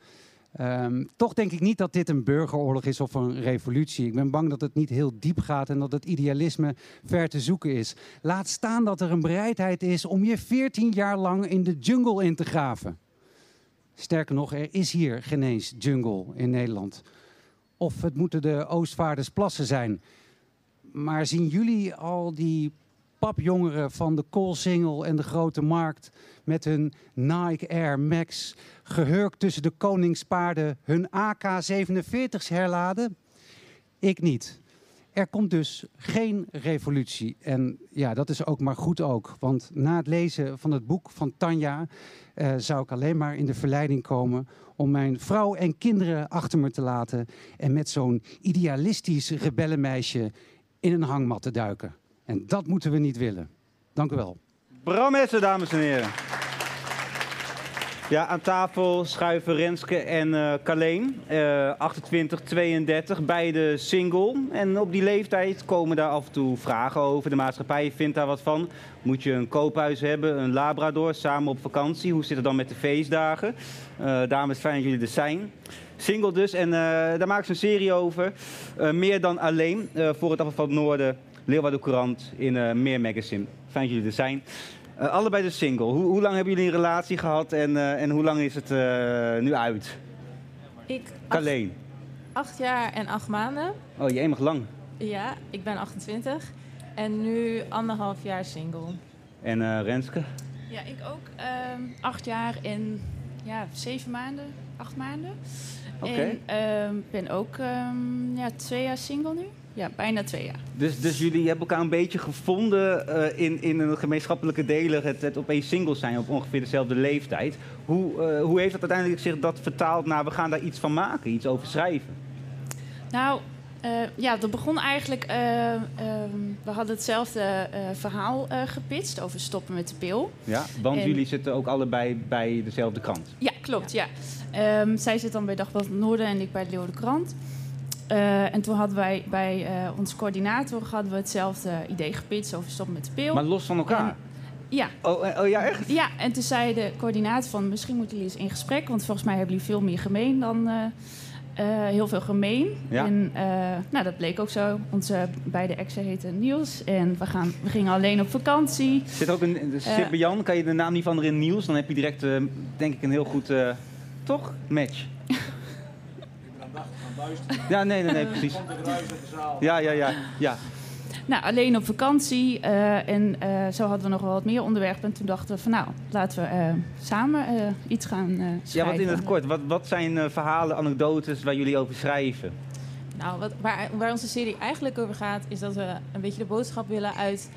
J: Um, toch denk ik niet dat dit een burgeroorlog is of een revolutie. Ik ben bang dat het niet heel diep gaat en dat het idealisme ver te zoeken is. Laat staan dat er een bereidheid is om je 14 jaar lang in de jungle in te graven. Sterker nog, er is hier geen eens jungle in Nederland. Of het moeten de Oostvaardersplassen zijn. Maar zien jullie al die papjongeren van de Koolsingel en de Grote Markt met hun Nike Air Max gehurkt tussen de koningspaarden hun AK-47's herladen? Ik niet. Er komt dus geen revolutie. En ja, dat is ook maar goed ook. Want na het lezen van het boek van Tanja uh, zou ik alleen maar in de verleiding komen om mijn vrouw en kinderen achter me te laten en met zo'n idealistisch rebellenmeisje in een hangmat te duiken. En dat moeten we niet willen. Dank u wel.
A: Bram Essen, dames en heren. Ja, aan tafel schuiven Renske en uh, Carleen, uh, 28, 32, beide single. En op die leeftijd komen daar af en toe vragen over. De maatschappij vindt daar wat van. Moet je een koophuis hebben, een labrador, samen op vakantie? Hoe zit het dan met de feestdagen? Uh, dames, fijn dat jullie er zijn. Single dus, en uh, daar maken ze een serie over. Uh, meer dan alleen, voor het afval van het noorden, Leeuwarden Courant in Meer Magazine. Fijn dat jullie er zijn. Uh, allebei de single. Hoe, hoe, lang hebben jullie een relatie gehad en, uh, en hoe lang is het uh, nu uit?
K: Ik.
A: Alleen.
K: Acht, acht, jaar en acht maanden.
A: Oh, je mag lang.
K: Ja, ik ben 28 en nu anderhalf jaar single.
A: En Renske?
L: Ja, ik ook. Ehm, acht jaar en ja, zeven maanden, acht maanden.
A: Oké. Okay.
L: En um, ben ook um, ja, twee jaar single nu. Ja, bijna twee jaar.
A: Dus, dus jullie hebben elkaar een beetje gevonden uh, in, in een gemeenschappelijke delen, het, het opeens single zijn op ongeveer dezelfde leeftijd. Hoe, uh, hoe heeft dat uiteindelijk zich dat vertaald naar we gaan daar iets van maken, iets over schrijven?
L: Nou, uh, ja, dat begon eigenlijk. we hadden hetzelfde verhaal gepitcht over stoppen met de pil.
A: Ja, want en... jullie zitten ook allebei bij dezelfde krant.
L: Ja, klopt. Ja. ja. Um, zij zit dan bij Dagblad Noorden en ik bij de Leeuwen Krant. Uh, en toen hadden wij bij uh, onze coördinator hadden we hetzelfde idee gepitcht over stoppen met de pil.
A: Maar los van elkaar?
L: En, ja.
A: Oh, oh, ja, echt?
L: Ja, en toen zei de coördinator van misschien moeten jullie eens in gesprek, want volgens mij hebben jullie veel meer gemeen dan uh, heel veel gemeen.
A: Ja.
L: En nou, dat bleek ook zo. Onze beide exen heten Niels en we, gaan, we gingen alleen op vakantie.
A: Zit ook een zit bij Jan, kan je de naam niet veranderen in Niels, dan heb je direct denk ik een heel goed, toch, match. Ja, nee, nee, nee, precies. Ja, ja, ja, ja.
L: Nou, alleen op vakantie. Uh, en uh, zo hadden we nog wel wat meer onderwerpen. En toen dachten we van nou, laten we uh, samen iets gaan schrijven.
A: Ja, wat in het kort. Wat, wat zijn verhalen, anekdotes waar jullie over schrijven?
K: Nou, wat, waar, waar onze serie eigenlijk over gaat, is dat we een beetje de boodschap willen uit,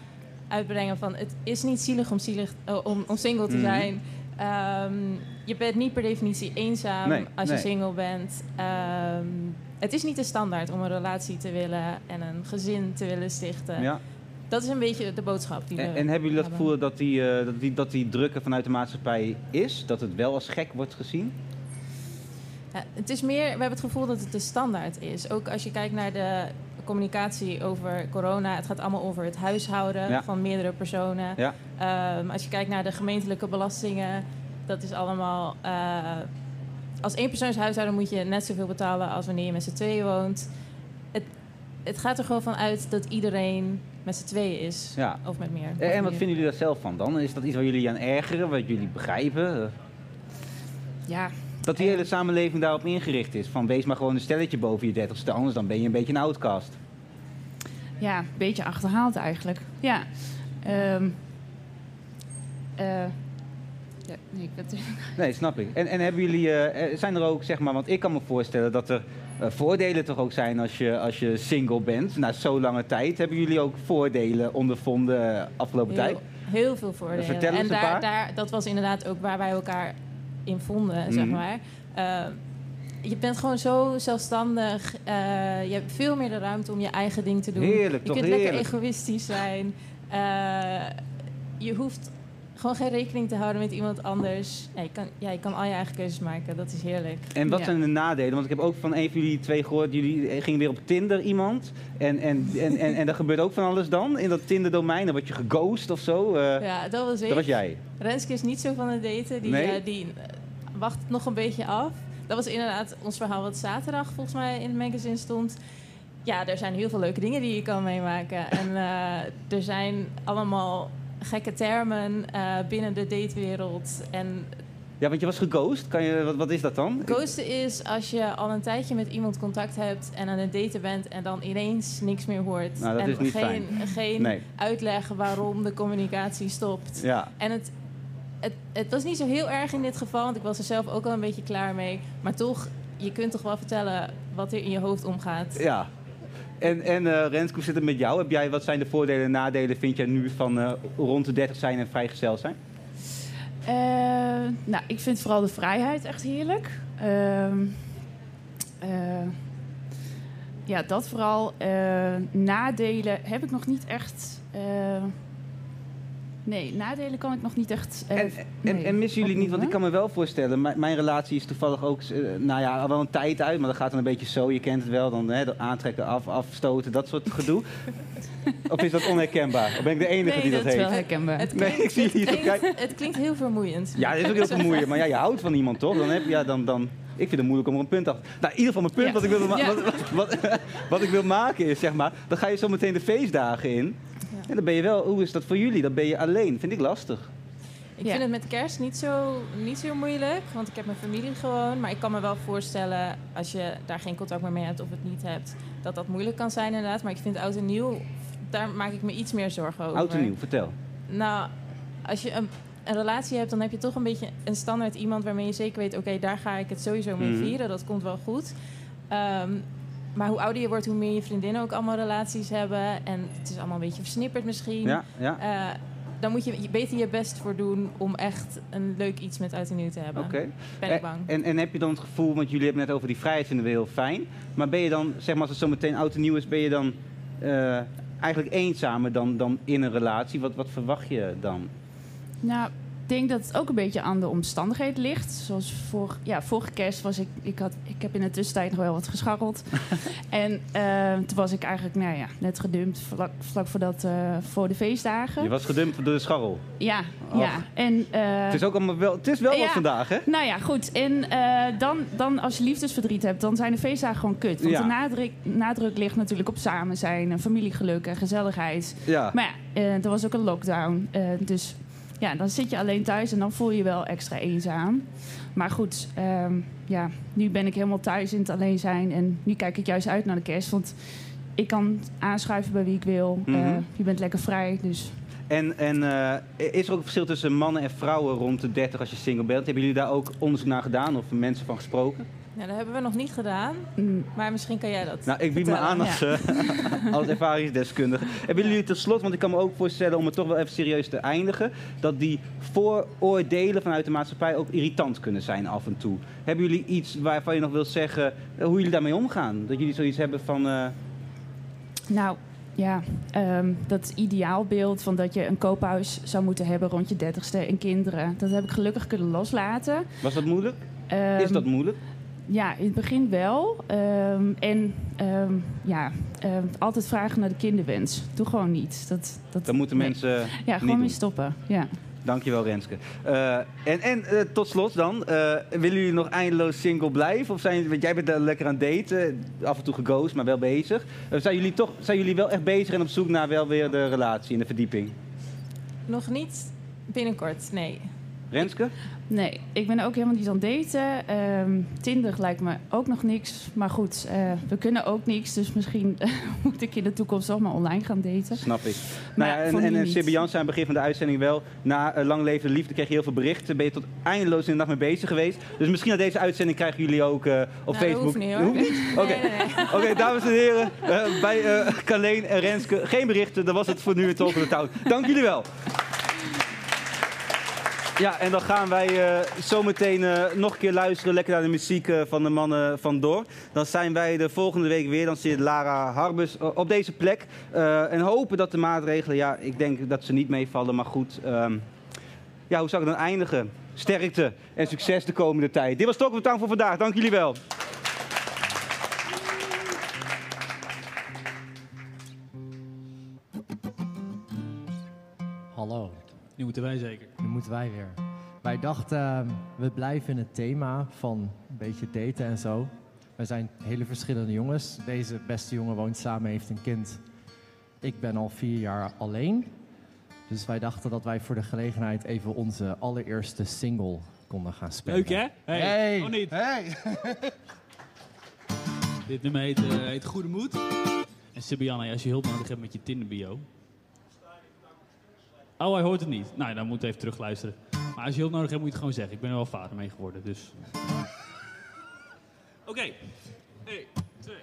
K: uitbrengen van het is niet zielig om, zielig, om, om single te zijn. Um, je bent niet per definitie eenzaam
A: nee,
K: als je single bent. Um, het is niet de standaard om een relatie te willen en een gezin te willen stichten.
A: Ja.
K: Dat is een beetje de boodschap die
A: en,
K: we
A: En hebben jullie dat gevoel dat die, uh, dat, die, dat die drukken vanuit de maatschappij is? Dat het wel als gek wordt gezien?
K: Ja, het is meer, we hebben het gevoel dat het de standaard is. Ook als je kijkt naar de communicatie over corona. Het gaat allemaal over het huishouden
A: Ja.
K: van meerdere personen.
A: Ja.
K: Ehm, als je kijkt naar de gemeentelijke belastingen, dat is allemaal eh, als eenpersoonshuishouden moet je net zoveel betalen als wanneer je met z'n tweeën woont. Het, het gaat er gewoon van uit dat iedereen met z'n tweeën is.
A: Ja.
K: Of met meer.
A: En,
K: Of
A: en wat
K: meer.
A: vinden jullie daar zelf van dan? Is dat iets waar jullie aan ergeren, wat jullie begrijpen?
L: Ja,
A: Dat die hele samenleving daarop ingericht is. Van wees maar gewoon een stelletje boven je dertigste, anders dan ben je een beetje een outcast.
L: ja, een beetje achterhaald eigenlijk. Ja. Ehm eh, ja nee, ik ben
A: Nee, snap ik. En, en hebben jullie, eh, zijn er ook, zeg maar, want ik kan me voorstellen dat er eh, voordelen toch ook zijn als je, als je single bent, na zo lange tijd. Hebben jullie ook voordelen ondervonden afgelopen tijd?
K: Heel, veel voordelen.
A: Vertel eens
K: en
A: een
K: daar,
A: paar.
K: daar, dat was inderdaad ook waar wij elkaar in vonden, zeg
A: Mhm.
K: maar. Eh, je bent gewoon zo zelfstandig. eh, je hebt veel meer de ruimte om je eigen ding te doen.
A: Heerlijk,
K: je kunt lekker
A: Heerlijk.
K: egoïstisch zijn. Eh, je hoeft gewoon geen rekening te houden met iemand anders. Ja, je, kan, ja, je kan al je eigen keuzes maken. Dat is heerlijk.
A: En wat
K: Ja.
A: zijn de nadelen? Want ik heb ook van een van jullie twee gehoord, jullie gingen weer op Tinder iemand. En, en, en, en, en er gebeurt ook van alles dan in dat Tinder-domein. Dan word je geghost of zo. eh.
K: Ja, dat was ik.
A: Dat was jij.
K: Renske is niet zo van het daten. Die,
A: Nee?
K: eh, die eh, wacht nog een beetje af. Dat was inderdaad ons verhaal wat zaterdag volgens mij in het magazine stond. Ja, er zijn heel veel leuke dingen die je kan meemaken. En eh, er zijn allemaal gekke termen eh, binnen de datewereld. En
A: Ja, want je was geghost. Kan je, wat, wat is dat dan?
K: ghosten is als je al een tijdje met iemand contact hebt en aan het daten bent en dan ineens niks meer hoort.
A: Nou, dat
K: en
A: is niet
K: geen,
A: fijn.
K: geen
A: Nee.
K: uitleg waarom de communicatie stopt.
A: Ja.
K: En het, het, het was niet zo heel erg in dit geval, want ik was er zelf ook al een beetje klaar mee. Maar toch, je kunt toch wel vertellen wat er in je hoofd omgaat.
A: Ja. En, en eh hoe zit het met jou? Heb jij, wat zijn de voordelen en nadelen, vind jij nu van eh, rond de 30 zijn en vrijgezel zijn?
L: Eh, nou, ik vind vooral de vrijheid echt heerlijk. Ehm, eh, ja, dat vooral. Nadelen heb ik nog niet echt. Nee, nadelen kan ik nog niet echt. eh,
A: En,
L: nee,
A: en missen jullie niet, want ik kan me wel voorstellen, mijn, mijn relatie is toevallig ook, eh, nou ja, al wel een tijd uit, maar dat gaat dan een beetje zo, je kent het wel, dan hè, aantrekken, af, afstoten, dat soort gedoe. of is dat onherkenbaar? Of ben ik de enige
K: Nee,
A: die dat,
K: dat is
A: heeft?
K: wel
L: herkenbaar.
K: Het
A: Nee, ik zie
K: klinkt, het klinkt heel vermoeiend.
A: Ja, dit is ook heel vermoeiend, maar ja, je houdt van iemand toch? Dan heb je, ja, dan, dan, ik vind het moeilijk om er een punt achter. Nou, in ieder geval mijn punt
L: Ja.
A: wat, ik wil, ma-
L: Ja.
A: wat, wat, wat, wat ik wil maken is, zeg maar, dan ga je zo meteen de feestdagen in. En dan ben je wel, hoe is dat voor jullie? Dan ben je alleen, vind ik lastig.
K: Ik vind het met kerst niet zo, niet zo moeilijk, want ik heb mijn familie gewoon. Maar ik kan me wel voorstellen, als je daar geen contact meer mee hebt of het niet hebt, dat dat moeilijk kan zijn inderdaad. Maar ik vind oud en nieuw, daar maak ik me iets meer zorgen over.
A: Oud en nieuw, vertel.
K: Nou, als je een, een relatie hebt, dan heb je toch een beetje een standaard iemand waarmee je zeker weet, oké, daar ga ik het sowieso mee
A: Mhm.
K: vieren. Dat komt wel goed. Ehm, maar hoe ouder je wordt, hoe meer je vriendinnen ook allemaal relaties hebben. En het is allemaal een beetje versnipperd misschien.
A: Ja, ja.
K: Eh, dan moet je beter je best voor doen om echt een leuk iets met uit en nieuw te hebben.
A: Oké.
K: Ben
A: En-
K: ik bang.
A: En, en heb je dan het gevoel, want jullie hebben net over die vrijheid vinden we heel fijn. Maar ben je dan, zeg maar als het zo meteen oud en nieuw is, ben je dan eh, eigenlijk eenzamer dan, dan in een relatie? Wat, wat verwacht je dan?
L: Nou, denk dat het ook een beetje aan de omstandigheden ligt. Zoals vor, ja, vorige kerst was ik, ik, had, ik heb in de tussentijd nog wel wat gescharreld. en eh, toen was ik eigenlijk nou ja, net gedumpt vlak, vlak voordat, eh, voor de feestdagen.
A: Je was gedumpt door de scharrel.
L: Ja, ja. En, eh,
A: Het is ook allemaal wel, het is wel wat vandaag, hè?
L: Nou ja, goed. En dan, dan als je liefdesverdriet hebt, dan zijn de feestdagen gewoon kut. Want
A: Ja.
L: de nadruk, nadruk ligt natuurlijk op samen zijn, en familiegeluk en gezelligheid.
A: Ja.
L: Maar ja, er was ook een lockdown. dus ja, dan zit je alleen thuis en dan voel je je wel extra eenzaam. Maar goed, ehm, ja, nu ben ik helemaal thuis in het alleen zijn. En nu kijk ik juist uit naar de kerst. Want ik kan aanschuiven bij wie ik wil.
A: Mhm.
L: Eh, je bent lekker vrij, dus...
A: En, en eh, is er ook een verschil tussen mannen en vrouwen rond de 30 als je single bent? Hebben jullie daar ook onderzoek naar gedaan of mensen van gesproken?
K: Ja, dat hebben we nog niet gedaan. Maar misschien kan jij dat
A: Nou, ik bied me aan als,
K: Ja.
A: eh, als ervaringsdeskundige. Hebben jullie tot slot, want ik kan me ook voorstellen om het toch wel even serieus te eindigen, dat die vooroordelen vanuit de maatschappij ook irritant kunnen zijn af en toe. Hebben jullie iets waarvan je nog wilt zeggen eh, hoe jullie daarmee omgaan? Dat jullie zoiets hebben van. eh,
L: Nou, ja, ehm, dat ideaalbeeld van dat je een koophuis zou moeten hebben rond je dertigste en kinderen. Dat heb ik gelukkig kunnen loslaten.
A: was dat moeilijk?
L: Ehm,
A: is dat moeilijk?
L: Ja, in het begin wel. Ehm, en ehm, ja, ehm, altijd vragen naar de kinderwens. Doe gewoon niet. Dat, dat,
A: Dan moeten
L: nee.
A: mensen
L: Ja,
A: niet
L: gewoon mee stoppen. Ja.
A: Dankjewel Renske. Uh, en en uh, tot slot dan, uh, willen jullie nog eindeloos single blijven? Of zijn, want jij bent daar lekker aan het daten, af en toe geghost, maar wel bezig. zijn, jullie toch, zijn jullie wel echt bezig en op zoek naar wel weer de relatie en de verdieping?
K: Nog niet binnenkort, nee.
A: Renske?
L: Nee, ik ben ook helemaal niet aan het daten. Um, Tinder lijkt me ook nog niks. Maar goed, uh, we kunnen ook niks. Dus misschien moet ik in de toekomst toch maar online gaan daten.
A: Snap ik. Maar nou ja, en en, Jans aan het begin van de uitzending wel. Na uh, lang leven liefde kreeg je heel veel berichten. Ben je tot eindeloos in de nacht mee bezig geweest. Dus misschien na deze uitzending krijgen jullie ook uh, op
K: nou,
A: Facebook...
K: Dat hoeft niet
A: hoor. Oké, okay. okay, dames en heren. bij Kaleen en Renske geen berichten. Dat was het voor nu het volgende touw. Dank jullie wel. Ja, en dan gaan wij uh, zometeen uh, nog een keer luisteren lekker naar de muziek uh, van de mannen van Door. Dan zijn wij de volgende week weer. Dan zit Lara Harbus op deze plek. en hopen dat de maatregelen, ja, ik denk dat ze niet meevallen. Maar goed, um, ja, hoe zou ik dan eindigen? Sterkte en succes de komende tijd. Dit was Talk voor vandaag. Dank jullie wel.
F: Nu moeten wij zeker.
M: Nu moeten wij weer. Wij dachten, uh, we blijven in het thema van een beetje daten en zo. We zijn hele verschillende jongens. Deze beste jongen woont samen, heeft een kind. Ik ben al vier jaar alleen. Dus wij dachten dat wij voor de gelegenheid even onze allereerste single konden gaan spelen.
F: Leuk hè? Hey.
M: hey.
F: Niet?
M: Hey.
F: Dit nummer heet, uh, heet Goede Moed. En Sibianne, als je hulp nodig hebt met je Tinder bio, Oh, hij hoort het niet. Nou, dan moet hij even terugluisteren. Maar als je hulp nodig hebt, moet je het gewoon zeggen. Ik ben er wel vader mee geworden, dus... Oké. Okay. 1, 2, 2.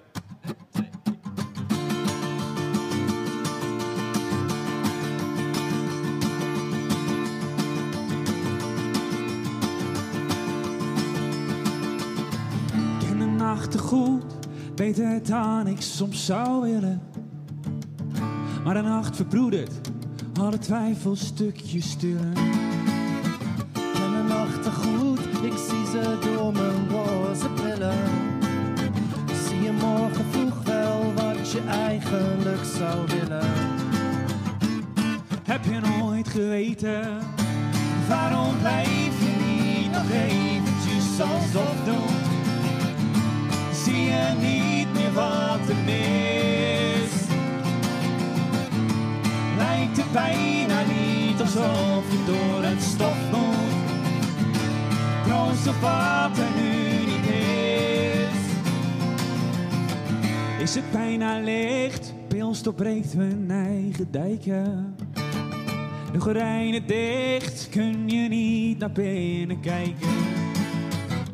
F: ken de nachten goed, beter dan ik soms zou willen. Maar de nacht verbroedert alle twijfelstukjes stillen.
N: Ken de nachten goed, ik zie ze door mijn roze brillen. Zie je morgen vroeg wel wat je eigenlijk zou willen.
F: Heb je nooit geweten, waarom blijf je niet nog eventjes alsof doen? Zie je niet meer wat er mis? Bijna niet alsof je door het stof moet. Troost of wat er nu niet is. Is het bijna licht, ons doorbreekt mijn eigen dijken. De gordijnen dicht, kun je niet naar binnen kijken.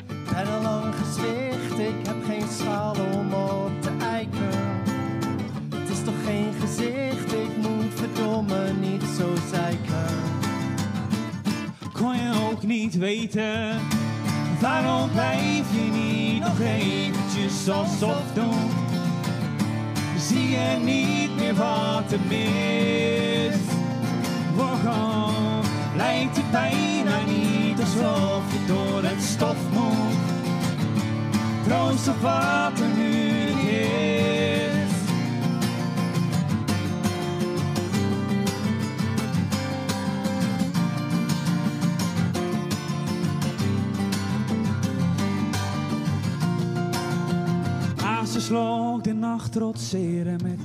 N: Ben al lang gezwicht, ik heb geen schaal om op te eiken. Het is toch geen gezicht, ik moet verdomme niet zo zeiken.
F: Kon je ook niet weten, waarom blijf je niet nog eventjes alsof doen? Zie je niet meer wat er mis? Waarom lijkt het bijna niet alsof je door het stof moet? Troost of wat nu Naast slok de nacht trotseren met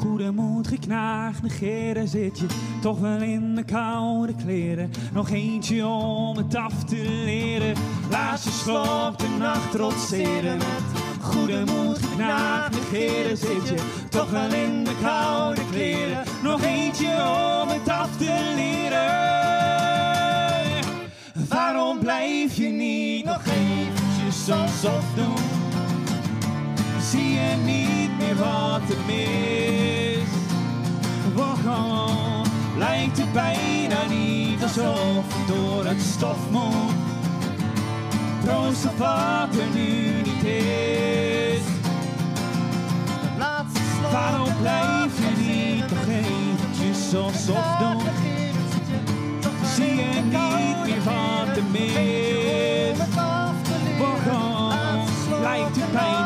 F: goede moed geknaagd negeren zit je toch wel in de koude kleren. Nog eentje om het af te leren. Laat slok de nacht trotseren met goede moed geknaagd negeren zit je toch wel in de koude kleren. Nog eentje om het af te leren. Waarom blijf je niet nog eventjes alsof doen? Zie je niet meer wat er mis? Waarom lijkt het bijna niet alsof je door het stof moet? Troost of wat er nu niet is. Waarom blijf je niet nog eventjes alsof doen? Zie je niet meer wat er mis? Waarom lijkt het bijna